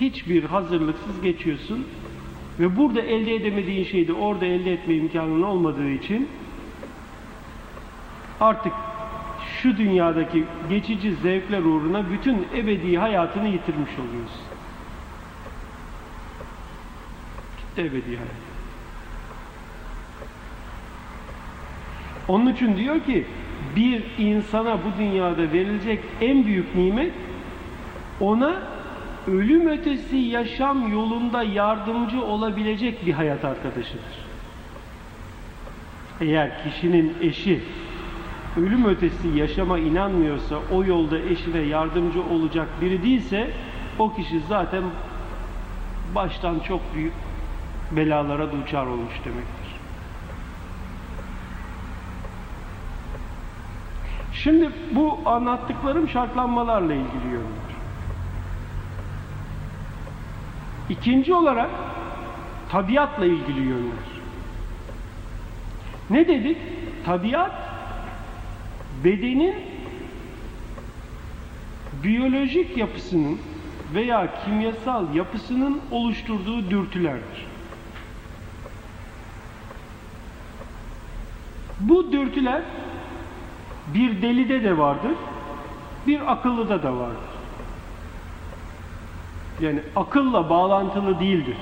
hiçbir hazırlıksız geçiyorsun ve burada elde edemediğin şeyi de orada elde etme imkanın olmadığı için artık şu dünyadaki geçici zevkler uğruna bütün ebedi hayatını yitirmiş oluyorsun. Ebedi hayat. Onun için diyor ki bir insana bu dünyada verilecek en büyük nimet ona ölüm ötesi yaşam yolunda yardımcı olabilecek bir hayat arkadaşıdır. Eğer kişinin eşi ölüm ötesi yaşama inanmıyorsa, o yolda eşine yardımcı olacak biri değilse, o kişi zaten baştan çok büyük belalara duçar olmuş demektir. Şimdi bu anlattıklarım şartlanmalarla ilgili yönler. İkinci olarak tabiatla ilgili yönler. Ne dedik? Tabiat bedenin biyolojik yapısının veya kimyasal yapısının oluşturduğu dürtülerdir. Bu dürtüler bir delide de vardır, bir akıllıda da vardır. Yani akılla bağlantılı değildir.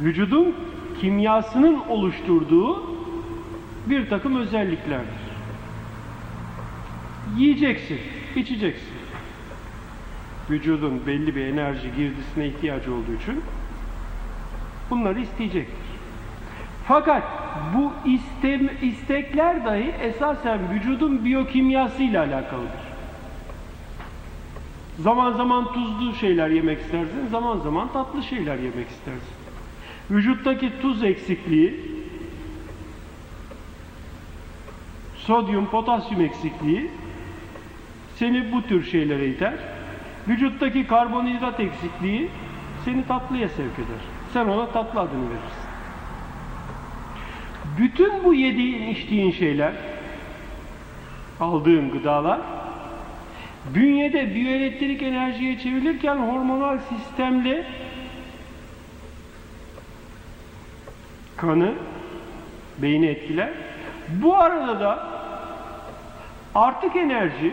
Vücudun kimyasının oluşturduğu bir takım özelliklerdir. Yiyeceksin, içeceksin. Vücudun belli bir enerji girdisine ihtiyacı olduğu için bunları isteyecektir. Fakat bu istem, istekler dahi esasen vücudun biyokimyasıyla alakalıdır. Zaman zaman tuzlu şeyler yemek istersin, zaman zaman tatlı şeyler yemek istersin. Vücuttaki tuz eksikliği, sodyum, potasyum eksikliği seni bu tür şeylere iter. Vücuttaki karbonhidrat eksikliği seni tatlıya sevk eder. Sen ona tatlı adını verirsin. Bütün bu yediğin, içtiğin şeyler, aldığın gıdalar, bünyede biyoelektrik enerjiye çevrilirken hormonal sistemle kanı, beyni etkiler. Bu arada da artık enerji,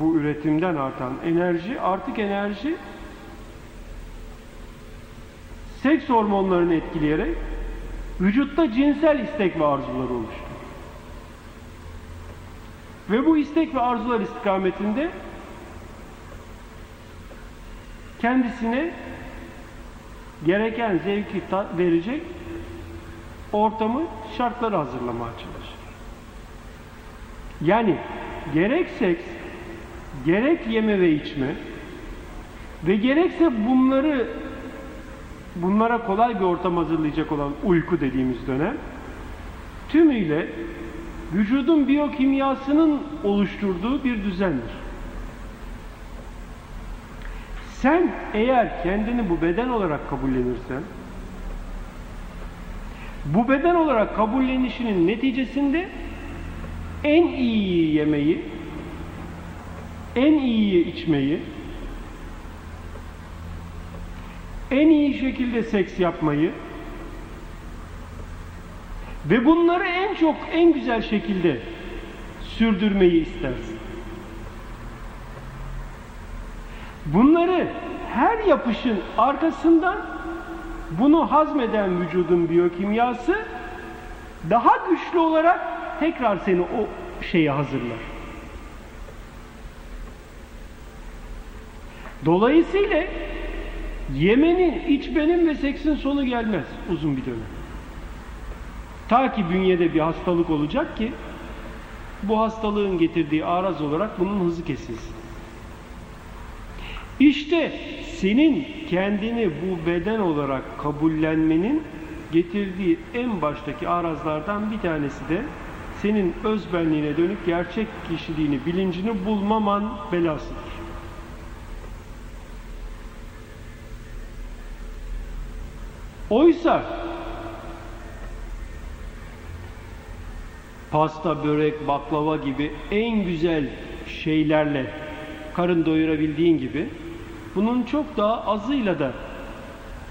bu üretimden artan enerji, artık enerji seks hormonlarını etkileyerek vücutta cinsel istek ve arzuları oluştu. Ve bu istek ve arzular istikametinde kendisine gereken zevki verecek ortamı, şartları hazırlamaya çalışır. Yani gerek seks, gerek yeme ve içme ve gerekse bunları bunlara kolay bir ortam hazırlayacak olan uyku dediğimiz dönem tümüyle vücudun biyokimyasının oluşturduğu bir düzendir. Sen eğer kendini bu beden olarak kabullenirsen bu beden olarak kabullenişinin neticesinde en iyi yemeği, en iyi içmeyi, en iyi şekilde seks yapmayı ve bunları en çok, en güzel şekilde sürdürmeyi istersin. Bunları her yapışın arkasından bunu hazmeden vücudun biyokimyası daha güçlü olarak tekrar seni o şeye hazırlar. Dolayısıyla yemenin, içmenin ve seksin sonu gelmez uzun bir dönem. Ta ki bünyede bir hastalık olacak ki bu hastalığın getirdiği araz olarak bunun hızı kesilsin. İşte senin kendini bu beden olarak kabullenmenin getirdiği en baştaki arazlardan bir tanesi de senin özbenliğine dönük gerçek kişiliğini, bilincini bulmaman belasıdır. Oysa pasta, börek, baklava gibi en güzel şeylerle karın doyurabildiğin gibi bunun çok daha azıyla da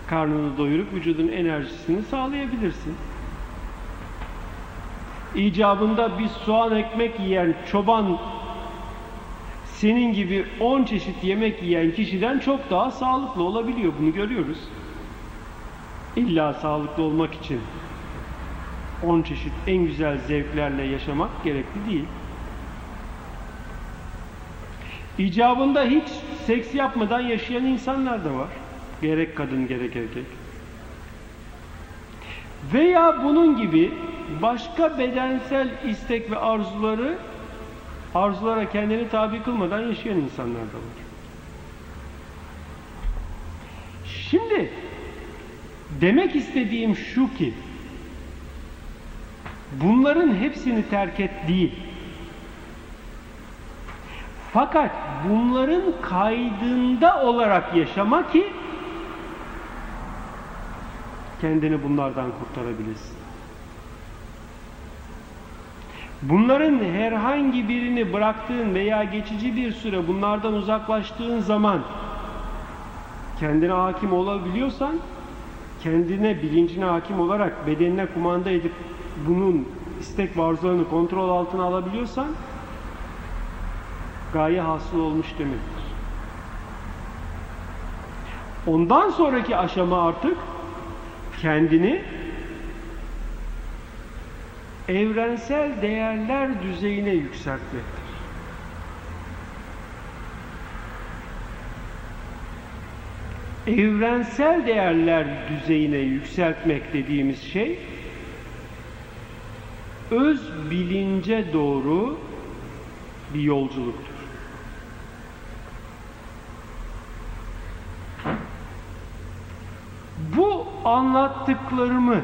karnını doyurup vücudun enerjisini sağlayabilirsin. İcabında bir soğan ekmek yiyen çoban senin gibi 10 çeşit yemek yiyen kişiden çok daha sağlıklı olabiliyor. Bunu görüyoruz. İlla sağlıklı olmak için 10 çeşit en güzel zevklerle yaşamak gerekli değil. İcabında hiç seks yapmadan yaşayan insanlar da var. Gerek kadın gerek erkek. Veya bunun gibi başka bedensel istek ve arzuları arzulara kendini tabi kılmadan yaşayan insanlar da var. Şimdi demek istediğim şu ki bunların hepsini terk et değil. Fakat bunların kaydında olarak yaşama ki kendini bunlardan kurtarabilirsin. Bunların herhangi birini bıraktığın veya geçici bir süre bunlardan uzaklaştığın zaman kendine hakim olabiliyorsan kendine bilincine hakim olarak bedenine kumanda edip bunun istek ve kontrol altına alabiliyorsan gaye hasıl olmuş demektir. Ondan sonraki aşama artık kendini evrensel değerler düzeyine yükseltmektir. Evrensel değerler düzeyine yükseltmek dediğimiz şey öz bilince doğru bir yolculuktur. Bu anlattıklarımı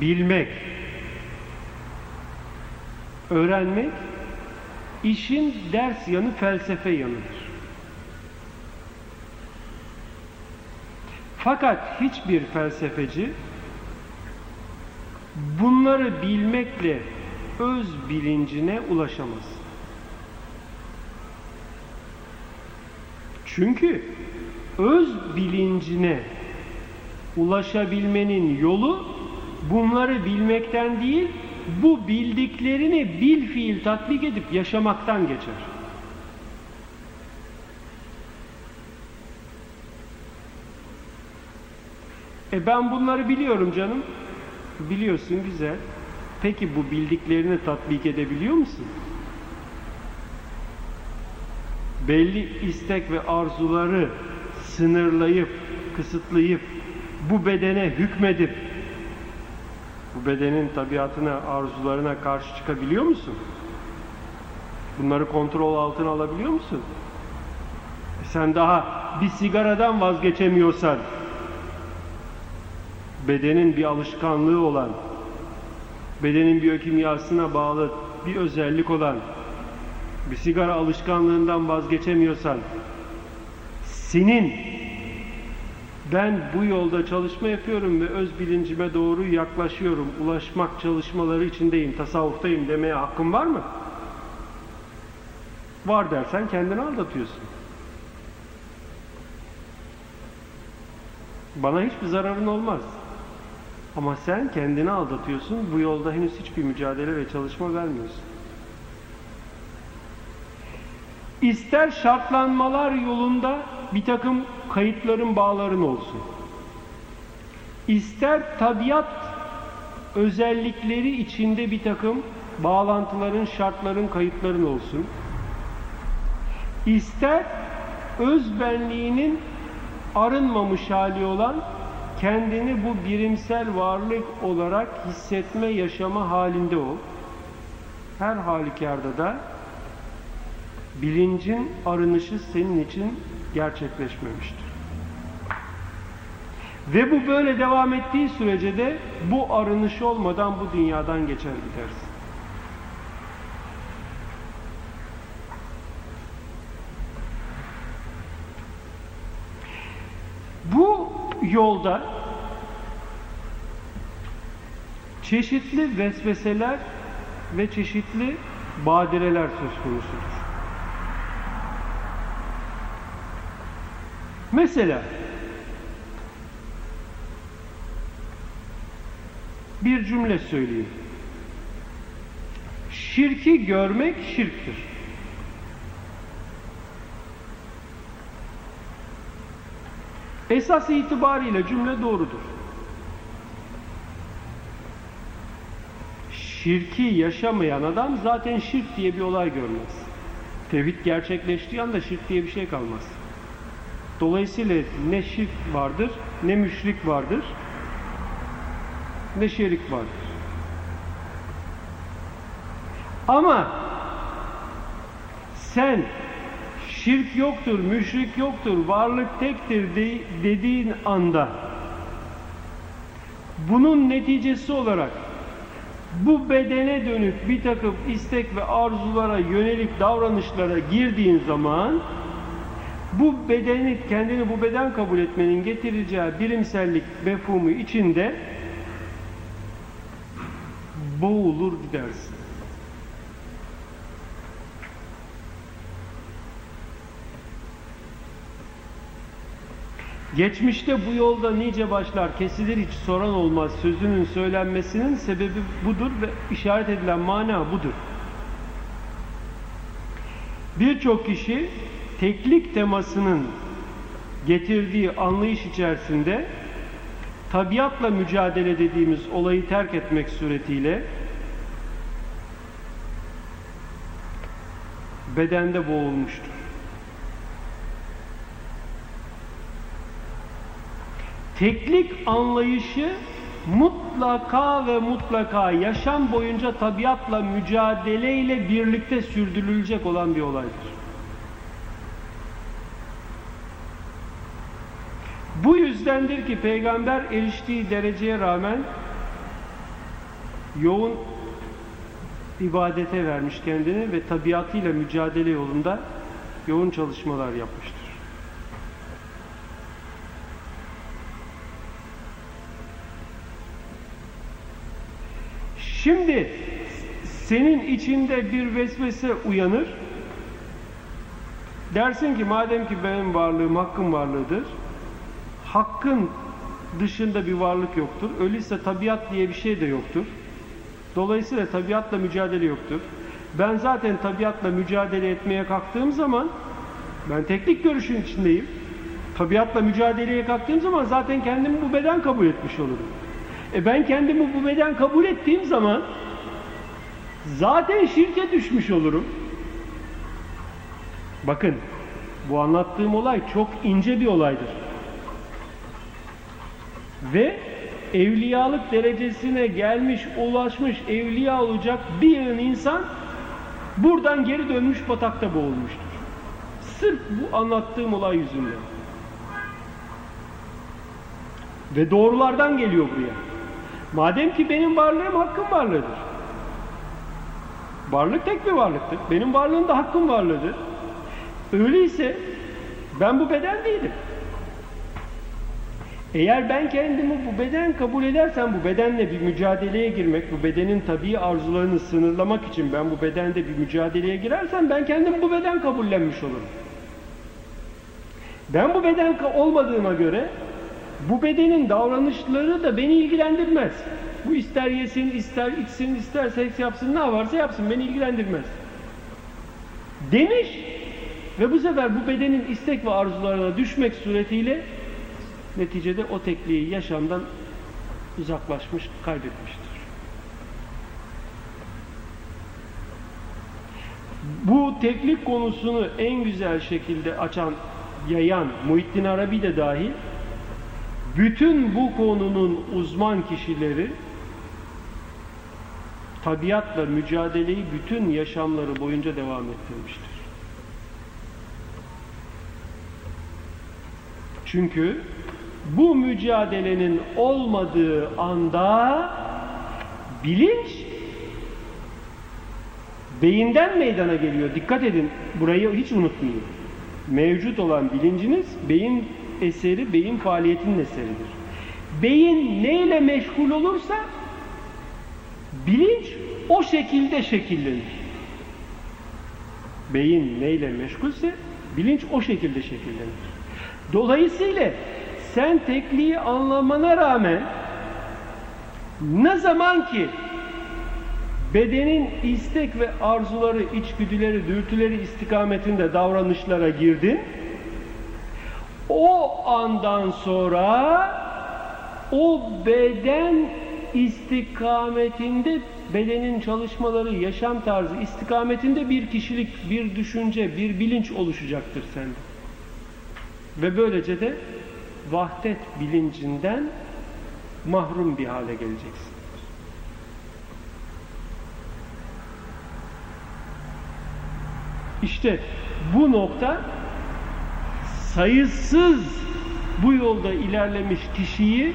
bilmek, öğrenmek işin ders yanı felsefe yanıdır. Fakat hiçbir felsefeci bunları bilmekle öz bilincine ulaşamaz. Çünkü öz bilincine ulaşabilmenin yolu bunları bilmekten değil, bu bildiklerini bil fiil tatbik edip yaşamaktan geçer. E ben bunları biliyorum canım. Biliyorsun güzel. Peki bu bildiklerini tatbik edebiliyor musun? Belli istek ve arzuları sınırlayıp, kısıtlayıp, bu bedene hükmedip, bu bedenin tabiatına, arzularına karşı çıkabiliyor musun? Bunları kontrol altına alabiliyor musun? E sen daha bir sigaradan vazgeçemiyorsan, bedenin bir alışkanlığı olan, bedenin biyokimyasına bağlı bir özellik olan, bir sigara alışkanlığından vazgeçemiyorsan, senin ben bu yolda çalışma yapıyorum ve öz bilincime doğru yaklaşıyorum, ulaşmak çalışmaları içindeyim, tasavvuftayım demeye hakkın var mı? Var dersen kendini aldatıyorsun. Bana hiçbir zararın olmaz. Ama sen kendini aldatıyorsun, bu yolda henüz hiçbir mücadele ve çalışma vermiyorsun. İster şartlanmalar yolunda bir takım kayıtların, bağların olsun. İster tabiat özellikleri içinde bir takım bağlantıların, şartların, kayıtların olsun. İster öz benliğinin arınmamış hali olan kendini bu birimsel varlık olarak hissetme, yaşama halinde ol. Her halükarda da bilincin arınışı senin için gerçekleşmemiştir. Ve bu böyle devam ettiği sürece de bu arınış olmadan bu dünyadan geçer gidersin. Bu yolda çeşitli vesveseler ve çeşitli badireler söz konusudur. Mesela bir cümle söyleyeyim. Şirki görmek şirktir. Esas itibariyle cümle doğrudur. Şirki yaşamayan adam zaten şirk diye bir olay görmez. Tevhid gerçekleştiği anda şirk diye bir şey kalmaz. Dolayısıyla ne şirk vardır, ne müşrik vardır, ne şerik vardır. Ama sen şirk yoktur, müşrik yoktur, varlık tektir de, dediğin anda bunun neticesi olarak bu bedene dönük bir takım istek ve arzulara yönelik davranışlara girdiğin zaman bu bedeni, kendini bu beden kabul etmenin getireceği bilimsellik mefhumu içinde boğulur gidersin. Geçmişte bu yolda nice başlar kesilir hiç soran olmaz sözünün söylenmesinin sebebi budur ve işaret edilen mana budur. Birçok kişi teklik temasının getirdiği anlayış içerisinde tabiatla mücadele dediğimiz olayı terk etmek suretiyle bedende boğulmuştur. Teklik anlayışı mutlaka ve mutlaka yaşam boyunca tabiatla mücadeleyle birlikte sürdürülecek olan bir olaydır. Bu yüzdendir ki peygamber eriştiği dereceye rağmen yoğun ibadete vermiş kendini ve tabiatıyla mücadele yolunda yoğun çalışmalar yapmıştır. Şimdi senin içinde bir vesvese uyanır. Dersin ki madem ki benim varlığım hakkın varlığıdır. Hakkın dışında bir varlık yoktur. Öyleyse tabiat diye bir şey de yoktur. Dolayısıyla tabiatla mücadele yoktur. Ben zaten tabiatla mücadele etmeye kalktığım zaman ben teknik görüşün içindeyim. Tabiatla mücadeleye kalktığım zaman zaten kendimi bu beden kabul etmiş olurum. E ben kendimi bu beden kabul ettiğim zaman zaten şirke düşmüş olurum. Bakın bu anlattığım olay çok ince bir olaydır. Ve evliyalık derecesine gelmiş, ulaşmış, evliya olacak bir insan buradan geri dönmüş batakta boğulmuştur. Sırf bu anlattığım olay yüzünden. Ve doğrulardan geliyor buraya. Madem ki benim varlığım hakkım varlığıdır. Varlık tek bir varlıktır. Benim varlığım da hakkım varlığıdır. Öyleyse ben bu beden değilim. Eğer ben kendimi bu beden kabul edersem bu bedenle bir mücadeleye girmek, bu bedenin tabii arzularını sınırlamak için ben bu bedende bir mücadeleye girersem ben kendimi bu beden kabullenmiş olurum. Ben bu beden olmadığıma göre bu bedenin davranışları da beni ilgilendirmez. Bu ister yesin, ister içsin, ister seks yapsın, ne varsa yapsın beni ilgilendirmez. Demiş ve bu sefer bu bedenin istek ve arzularına düşmek suretiyle neticede o tekliği yaşamdan uzaklaşmış, kaybetmiştir. Bu teklik konusunu en güzel şekilde açan, yayan Muhittin Arabi de dahil bütün bu konunun uzman kişileri tabiatla mücadeleyi bütün yaşamları boyunca devam ettirmiştir. Çünkü bu mücadelenin olmadığı anda bilinç beyinden meydana geliyor. Dikkat edin burayı hiç unutmayın. Mevcut olan bilinciniz beyin eseri beyin faaliyetinin eseridir. Beyin neyle meşgul olursa bilinç o şekilde şekillenir. Beyin neyle meşgulse bilinç o şekilde şekillenir. Dolayısıyla sen tekliği anlamana rağmen ne zaman ki bedenin istek ve arzuları, içgüdüleri, dürtüleri istikametinde davranışlara girdin, o andan sonra o beden istikametinde bedenin çalışmaları, yaşam tarzı istikametinde bir kişilik, bir düşünce, bir bilinç oluşacaktır sende. Ve böylece de vahdet bilincinden mahrum bir hale geleceksin. İşte bu nokta sayısız bu yolda ilerlemiş kişiyi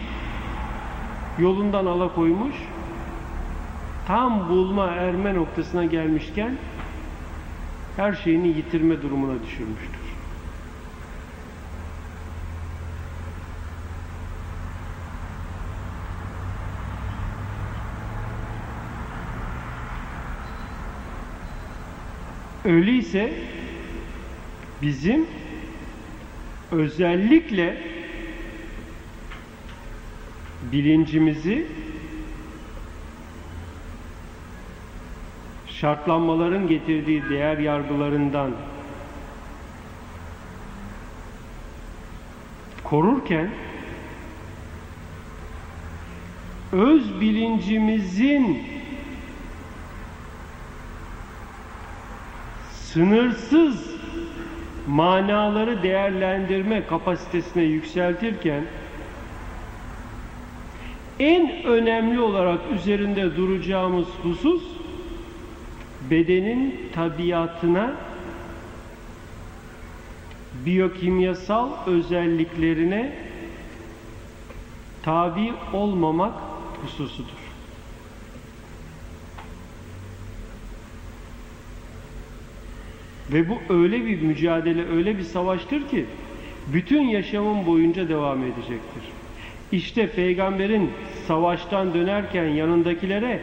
yolundan alakoymuş tam bulma erme noktasına gelmişken her şeyini yitirme durumuna düşürmüştür. Öyleyse bizim özellikle bilincimizi şartlanmaların getirdiği değer yargılarından korurken öz bilincimizin sınırsız manaları değerlendirme kapasitesine yükseltirken en önemli olarak üzerinde duracağımız husus bedenin tabiatına biyokimyasal özelliklerine tabi olmamak hususudur. Ve bu öyle bir mücadele, öyle bir savaştır ki bütün yaşamın boyunca devam edecektir. İşte peygamberin savaştan dönerken yanındakilere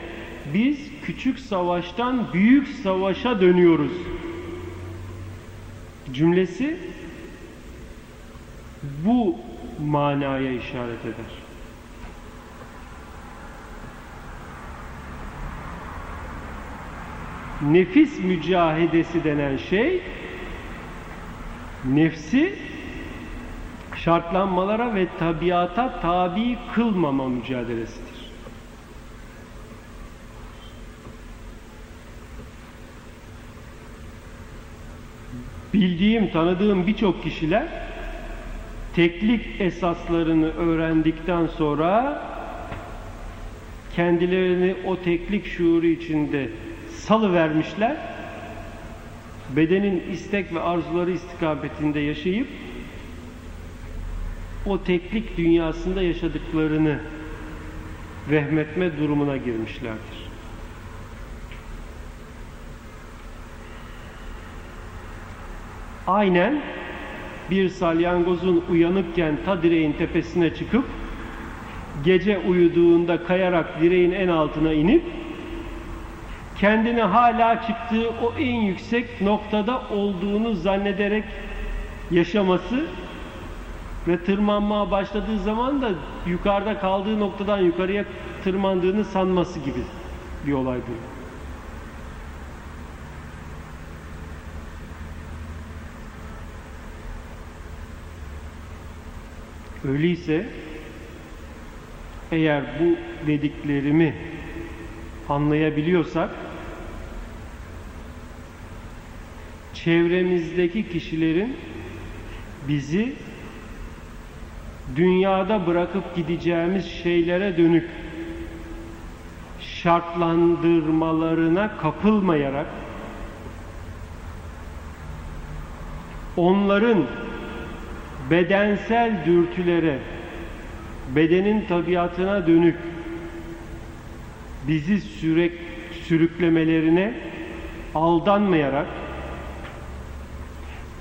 biz küçük savaştan büyük savaşa dönüyoruz cümlesi bu manaya işaret eder. Nefis mücahedesi denen şey nefsi şartlanmalara ve tabiata tabi kılmama mücadelesidir. bildiğim, tanıdığım birçok kişiler teklik esaslarını öğrendikten sonra kendilerini o teklik şuuru içinde salı vermişler. Bedenin istek ve arzuları istikametinde yaşayıp o teklik dünyasında yaşadıklarını vehmetme durumuna girmişlerdir. Aynen bir salyangozun uyanıkken ta direğin tepesine çıkıp gece uyuduğunda kayarak direğin en altına inip kendini hala çıktığı o en yüksek noktada olduğunu zannederek yaşaması ve tırmanmaya başladığı zaman da yukarıda kaldığı noktadan yukarıya tırmandığını sanması gibi bir olay bu. Öyleyse eğer bu dediklerimi anlayabiliyorsak çevremizdeki kişilerin bizi dünyada bırakıp gideceğimiz şeylere dönük şartlandırmalarına kapılmayarak onların bedensel dürtülere, bedenin tabiatına dönük bizi sürek, sürüklemelerine aldanmayarak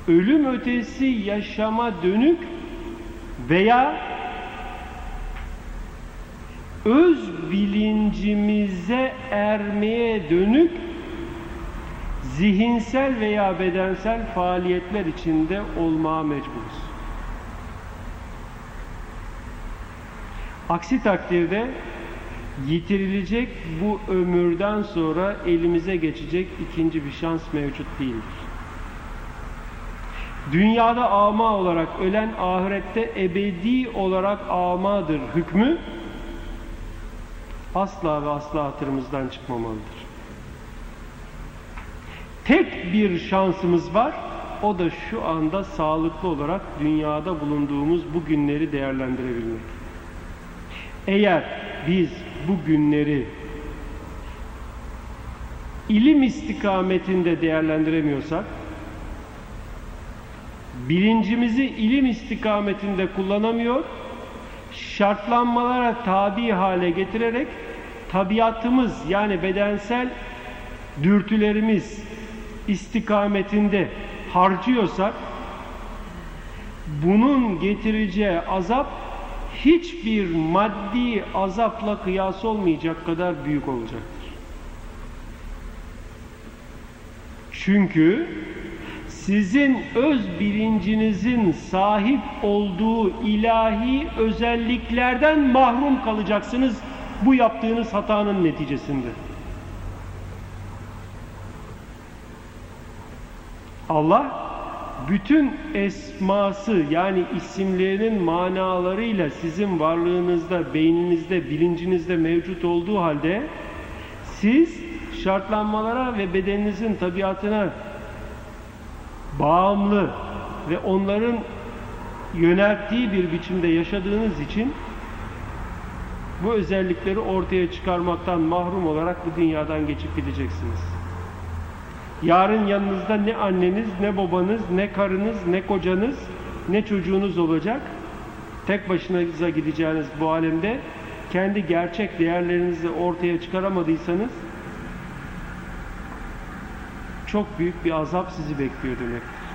ölüm ötesi yaşama dönük veya öz bilincimize ermeye dönük zihinsel veya bedensel faaliyetler içinde olmaya mecburuz. Aksi takdirde yitirilecek bu ömürden sonra elimize geçecek ikinci bir şans mevcut değildir. Dünyada ama olarak ölen ahirette ebedi olarak amadır hükmü asla ve asla hatırımızdan çıkmamalıdır. Tek bir şansımız var. O da şu anda sağlıklı olarak dünyada bulunduğumuz bu günleri değerlendirebilmek. Eğer biz bu günleri ilim istikametinde değerlendiremiyorsak bilincimizi ilim istikametinde kullanamıyor, şartlanmalara tabi hale getirerek tabiatımız yani bedensel dürtülerimiz istikametinde harcıyorsak bunun getireceği azap hiçbir maddi azapla kıyas olmayacak kadar büyük olacaktır. Çünkü sizin öz bilincinizin sahip olduğu ilahi özelliklerden mahrum kalacaksınız bu yaptığınız hatanın neticesinde. Allah bütün esması yani isimlerinin manalarıyla sizin varlığınızda, beyninizde, bilincinizde mevcut olduğu halde siz şartlanmalara ve bedeninizin tabiatına bağımlı ve onların yönelttiği bir biçimde yaşadığınız için bu özellikleri ortaya çıkarmaktan mahrum olarak bu dünyadan geçip gideceksiniz. Yarın yanınızda ne anneniz, ne babanız, ne karınız, ne kocanız, ne çocuğunuz olacak. Tek başınıza gideceğiniz bu alemde kendi gerçek değerlerinizi ortaya çıkaramadıysanız çok büyük bir azap sizi bekliyor demektir.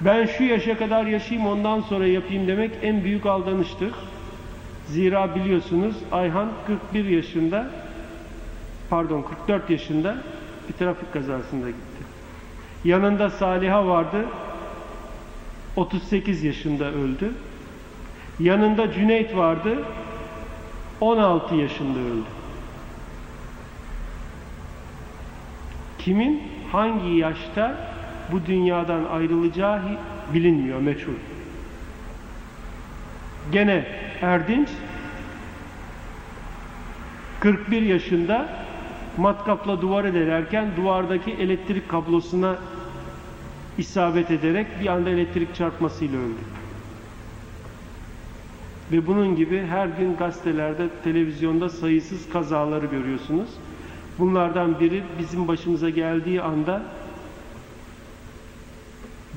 Ben şu yaşa kadar yaşayayım ondan sonra yapayım demek en büyük aldanıştır. Zira biliyorsunuz Ayhan 41 yaşında pardon 44 yaşında bir trafik kazasında gitti. Yanında Saliha vardı. 38 yaşında öldü. Yanında Cüneyt vardı. 16 yaşında öldü. Kimin hangi yaşta bu dünyadan ayrılacağı bilinmiyor, meçhul. Gene Erdinç 41 yaşında matkapla duvarı delerken duvardaki elektrik kablosuna isabet ederek bir anda elektrik çarpmasıyla öldü. Ve bunun gibi her gün gazetelerde, televizyonda sayısız kazaları görüyorsunuz. Bunlardan biri bizim başımıza geldiği anda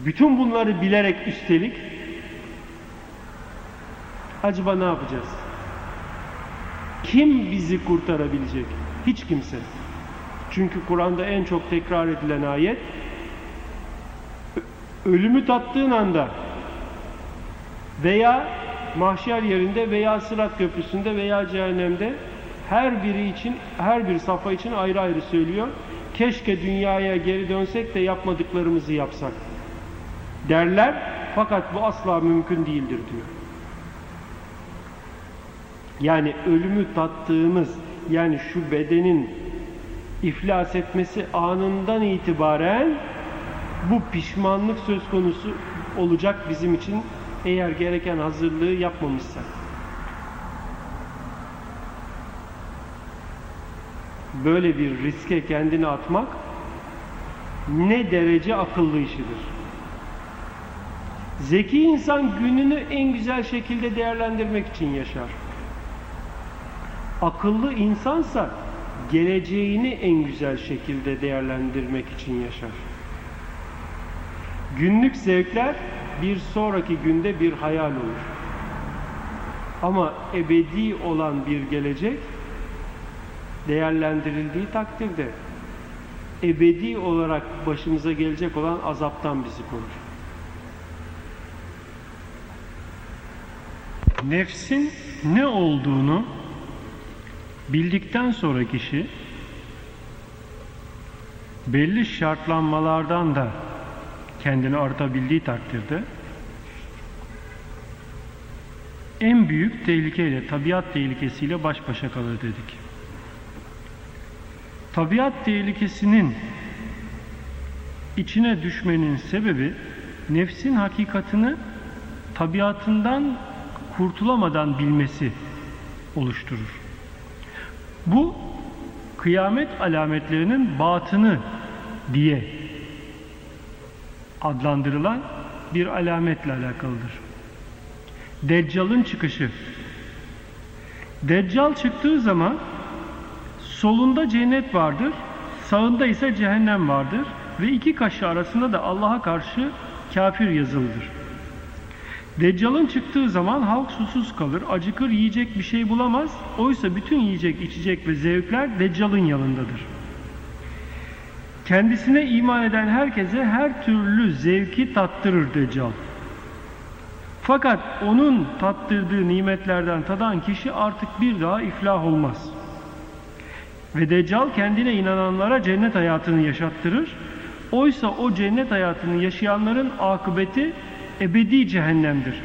bütün bunları bilerek üstelik acaba ne yapacağız? Kim bizi kurtarabilecek? Hiç kimse. Çünkü Kur'an'da en çok tekrar edilen ayet ölümü tattığın anda veya mahşer yerinde veya sırat köprüsünde veya cehennemde her biri için, her bir safa için ayrı ayrı söylüyor. Keşke dünyaya geri dönsek de yapmadıklarımızı yapsak. Derler fakat bu asla mümkün değildir diyor. Yani ölümü tattığımız yani şu bedenin iflas etmesi anından itibaren bu pişmanlık söz konusu olacak bizim için eğer gereken hazırlığı yapmamışsak. Böyle bir riske kendini atmak ne derece akıllı işidir. Zeki insan gününü en güzel şekilde değerlendirmek için yaşar. Akıllı insansa geleceğini en güzel şekilde değerlendirmek için yaşar. Günlük zevkler bir sonraki günde bir hayal olur. Ama ebedi olan bir gelecek değerlendirildiği takdirde ebedi olarak başımıza gelecek olan azaptan bizi korur. Nefsin ne olduğunu bildikten sonra kişi belli şartlanmalardan da kendini artabildiği takdirde en büyük tehlikeyle, tabiat tehlikesiyle baş başa kalır dedik. Tabiat tehlikesinin içine düşmenin sebebi nefsin hakikatini tabiatından kurtulamadan bilmesi oluşturur. Bu kıyamet alametlerinin batını diye adlandırılan bir alametle alakalıdır. Deccal'ın çıkışı. Deccal çıktığı zaman solunda cennet vardır, sağında ise cehennem vardır. ve iki kaşı arasında da Allah'a karşı kafir yazılıdır. Deccal'ın çıktığı zaman halk susuz kalır, acıkır yiyecek bir şey bulamaz. Oysa bütün yiyecek, içecek ve zevkler Deccal'ın yanındadır. Kendisine iman eden herkese her türlü zevki tattırır Deccal. Fakat onun tattırdığı nimetlerden tadan kişi artık bir daha iflah olmaz. Ve Deccal kendine inananlara cennet hayatını yaşattırır. Oysa o cennet hayatını yaşayanların akıbeti ebedi cehennemdir.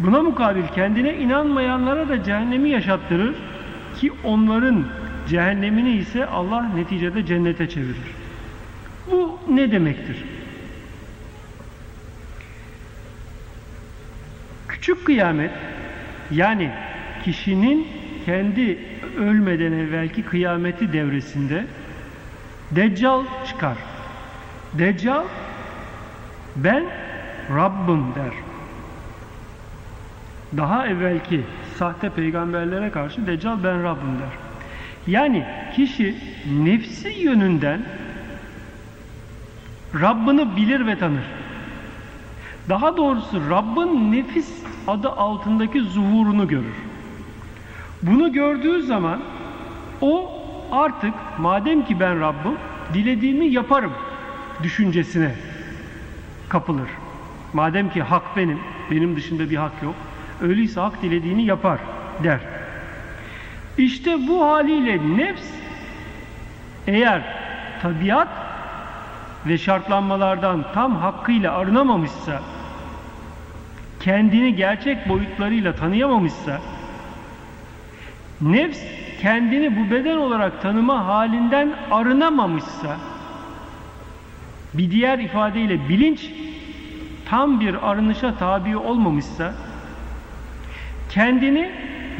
Buna mukabil kendine inanmayanlara da cehennemi yaşattırır ki onların cehennemini ise Allah neticede cennete çevirir. Bu ne demektir? Küçük kıyamet yani kişinin kendi ölmeden evvelki kıyameti devresinde Deccal çıkar. Deccal ben Rabbim der. Daha evvelki sahte peygamberlere karşı Deccal ben Rabbim der. Yani kişi nefsi yönünden Rabbini bilir ve tanır. Daha doğrusu Rabbin nefis adı altındaki zuhurunu görür. Bunu gördüğü zaman o artık madem ki ben Rabbim dilediğimi yaparım düşüncesine kapılır. Madem ki hak benim, benim dışında bir hak yok. Öyleyse hak dilediğini yapar der. İşte bu haliyle nefs eğer tabiat ve şartlanmalardan tam hakkıyla arınamamışsa, kendini gerçek boyutlarıyla tanıyamamışsa, nefs kendini bu beden olarak tanıma halinden arınamamışsa, bir diğer ifadeyle bilinç tam bir arınışa tabi olmamışsa, kendini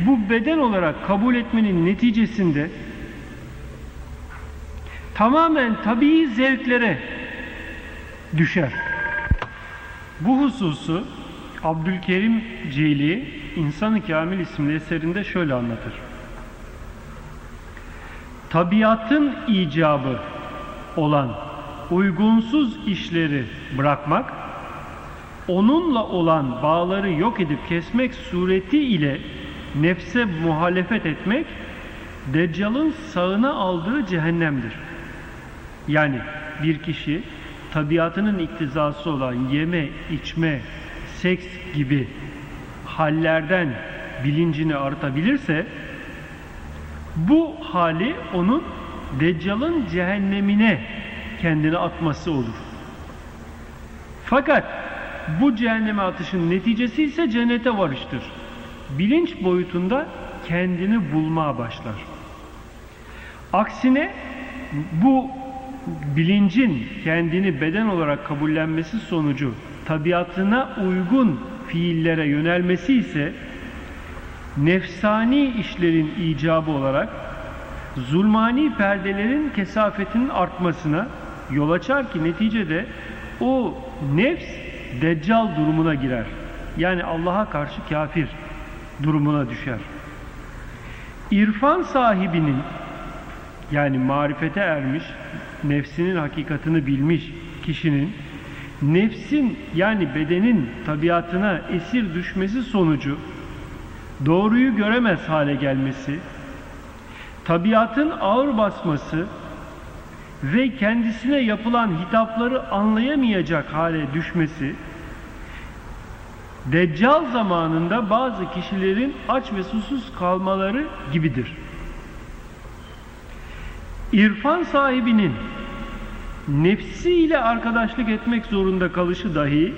bu beden olarak kabul etmenin neticesinde tamamen tabii zevklere düşer. Bu hususu Abdülkerim Ceyli İnsan-ı Kamil isimli eserinde şöyle anlatır. Tabiatın icabı olan uygunsuz işleri bırakmak, onunla olan bağları yok edip kesmek sureti ile nefse muhalefet etmek, Deccal'ın sağına aldığı cehennemdir. Yani bir kişi tabiatının iktizası olan yeme, içme, seks gibi hallerden bilincini artabilirse bu hali onun Deccal'ın cehennemine kendini atması olur. Fakat bu cehenneme atışın neticesi ise cennete varıştır. Bilinç boyutunda kendini bulmaya başlar. Aksine bu bilincin kendini beden olarak kabullenmesi sonucu tabiatına uygun fiillere yönelmesi ise nefsani işlerin icabı olarak zulmani perdelerin kesafetinin artmasına yol açar ki neticede o nefs deccal durumuna girer. Yani Allah'a karşı kafir durumuna düşer. İrfan sahibinin yani marifete ermiş, nefsinin hakikatini bilmiş kişinin nefsin yani bedenin tabiatına esir düşmesi sonucu doğruyu göremez hale gelmesi, tabiatın ağır basması ve kendisine yapılan hitapları anlayamayacak hale düşmesi, Deccal zamanında bazı kişilerin aç ve susuz kalmaları gibidir. İrfan sahibinin nefsiyle arkadaşlık etmek zorunda kalışı dahi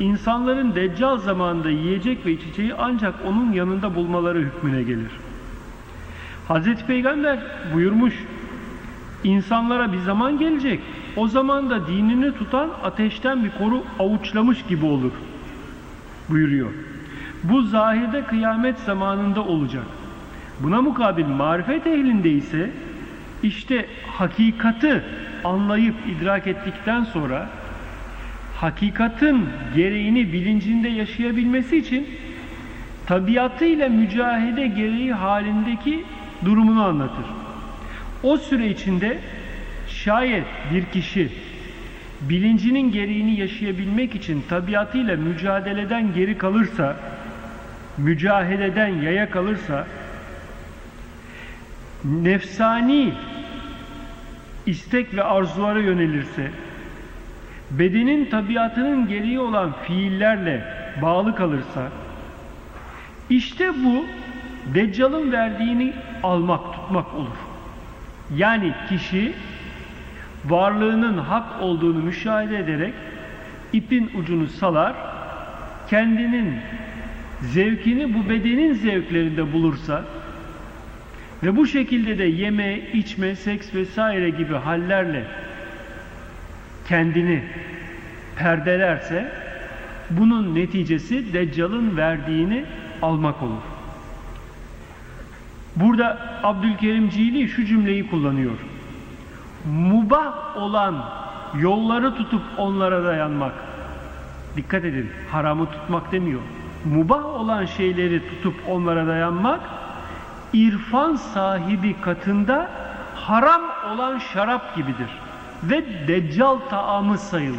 insanların deccal zamanında yiyecek ve içeceği ancak onun yanında bulmaları hükmüne gelir. Hazreti Peygamber buyurmuş insanlara bir zaman gelecek o zaman da dinini tutan ateşten bir koru avuçlamış gibi olur buyuruyor. Bu zahirde kıyamet zamanında olacak. Buna mukabil marifet ehlinde ise işte hakikati anlayıp idrak ettikten sonra hakikatin gereğini bilincinde yaşayabilmesi için tabiatıyla mücahede gereği halindeki durumunu anlatır. O süre içinde Şayet bir kişi bilincinin gereğini yaşayabilmek için tabiatıyla mücadeleden geri kalırsa, mücaheleden yaya kalırsa, nefsani istek ve arzulara yönelirse, bedenin tabiatının gereği olan fiillerle bağlı kalırsa, işte bu Deccal'ın verdiğini almak, tutmak olur. Yani kişi varlığının hak olduğunu müşahede ederek ipin ucunu salar, kendinin zevkini bu bedenin zevklerinde bulursa ve bu şekilde de yeme, içme, seks vesaire gibi hallerle kendini perdelerse bunun neticesi Deccal'ın verdiğini almak olur. Burada Abdülkerim Cili şu cümleyi kullanıyor. Mubah olan yolları tutup onlara dayanmak. Dikkat edin, haramı tutmak demiyor. Mubah olan şeyleri tutup onlara dayanmak, irfan sahibi katında haram olan şarap gibidir. Ve deccal taamı sayılır.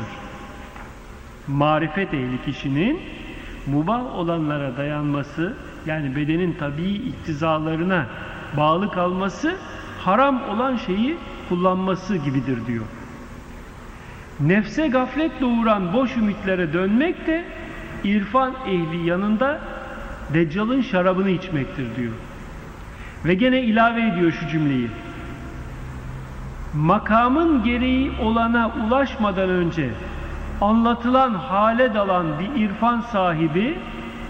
Marifet ehli kişinin mubah olanlara dayanması, yani bedenin tabii iktizalarına bağlı kalması haram olan şeyi kullanması gibidir diyor. Nefse gaflet doğuran boş ümitlere dönmek de irfan ehli yanında Deccal'ın şarabını içmektir diyor. Ve gene ilave ediyor şu cümleyi. Makamın gereği olana ulaşmadan önce anlatılan hale dalan bir irfan sahibi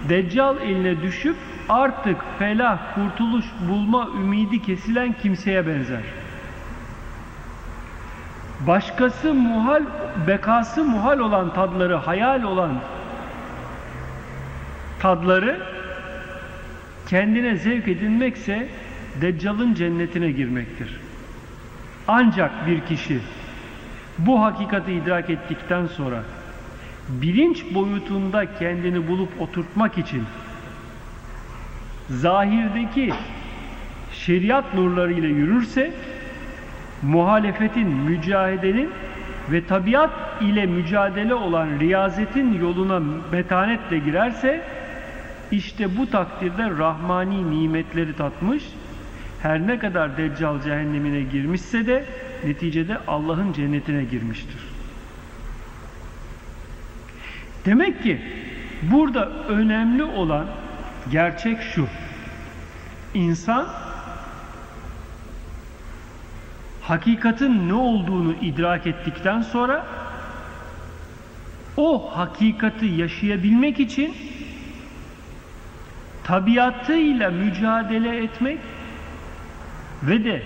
Deccal eline düşüp artık felah, kurtuluş bulma ümidi kesilen kimseye benzer. Başkası muhal, bekası muhal olan tadları, hayal olan tadları kendine zevk edinmekse Deccal'ın cennetine girmektir. Ancak bir kişi bu hakikati idrak ettikten sonra bilinç boyutunda kendini bulup oturtmak için zahirdeki şeriat nurlarıyla yürürse muhalefetin, mücahedenin ve tabiat ile mücadele olan riyazetin yoluna metanetle girerse işte bu takdirde rahmani nimetleri tatmış her ne kadar deccal cehennemine girmişse de neticede Allah'ın cennetine girmiştir. Demek ki burada önemli olan gerçek şu. İnsan hakikatin ne olduğunu idrak ettikten sonra o hakikati yaşayabilmek için tabiatıyla mücadele etmek ve de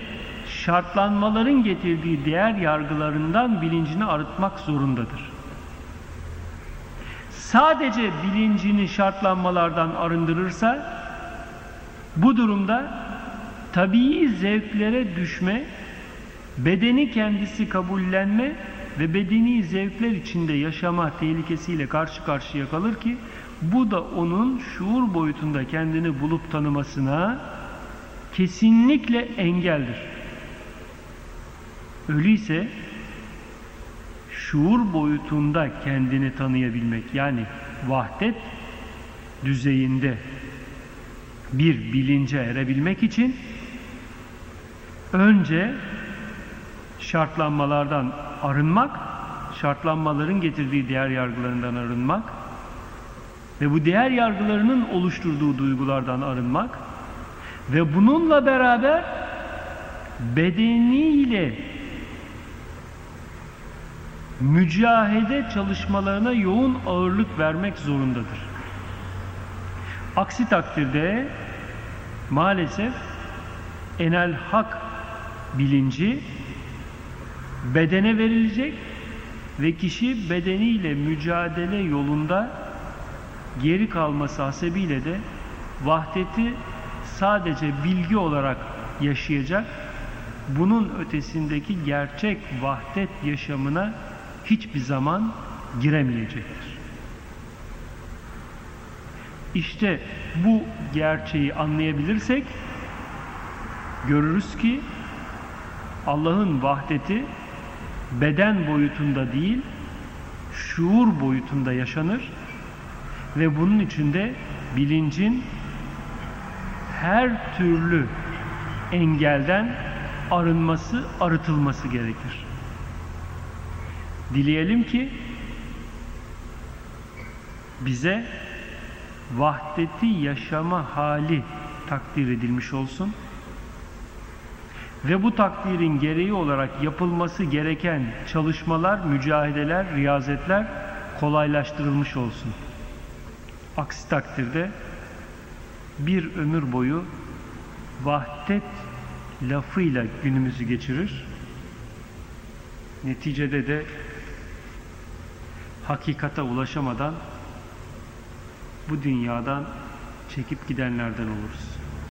şartlanmaların getirdiği değer yargılarından bilincini arıtmak zorundadır. Sadece bilincini şartlanmalardan arındırırsa bu durumda tabii zevklere düşme, bedeni kendisi kabullenme ve bedeni zevkler içinde yaşama tehlikesiyle karşı karşıya kalır ki bu da onun şuur boyutunda kendini bulup tanımasına kesinlikle engeldir. Öyleyse şuur boyutunda kendini tanıyabilmek yani vahdet düzeyinde bir bilince erebilmek için önce şartlanmalardan arınmak, şartlanmaların getirdiği değer yargılarından arınmak ve bu değer yargılarının oluşturduğu duygulardan arınmak ve bununla beraber bedeniyle mücahede çalışmalarına yoğun ağırlık vermek zorundadır. Aksi takdirde maalesef enel hak bilinci bedene verilecek ve kişi bedeniyle mücadele yolunda geri kalması hasebiyle de vahdeti sadece bilgi olarak yaşayacak, bunun ötesindeki gerçek vahdet yaşamına hiçbir zaman giremeyecektir. İşte bu gerçeği anlayabilirsek görürüz ki Allah'ın vahdeti beden boyutunda değil, şuur boyutunda yaşanır ve bunun içinde bilincin her türlü engelden arınması, arıtılması gerekir. Dileyelim ki bize vahdeti yaşama hali takdir edilmiş olsun ve bu takdirin gereği olarak yapılması gereken çalışmalar, mücahideler, riyazetler kolaylaştırılmış olsun. Aksi takdirde bir ömür boyu vahdet lafıyla günümüzü geçirir. Neticede de hakikata ulaşamadan bu dünyadan çekip gidenlerden oluruz.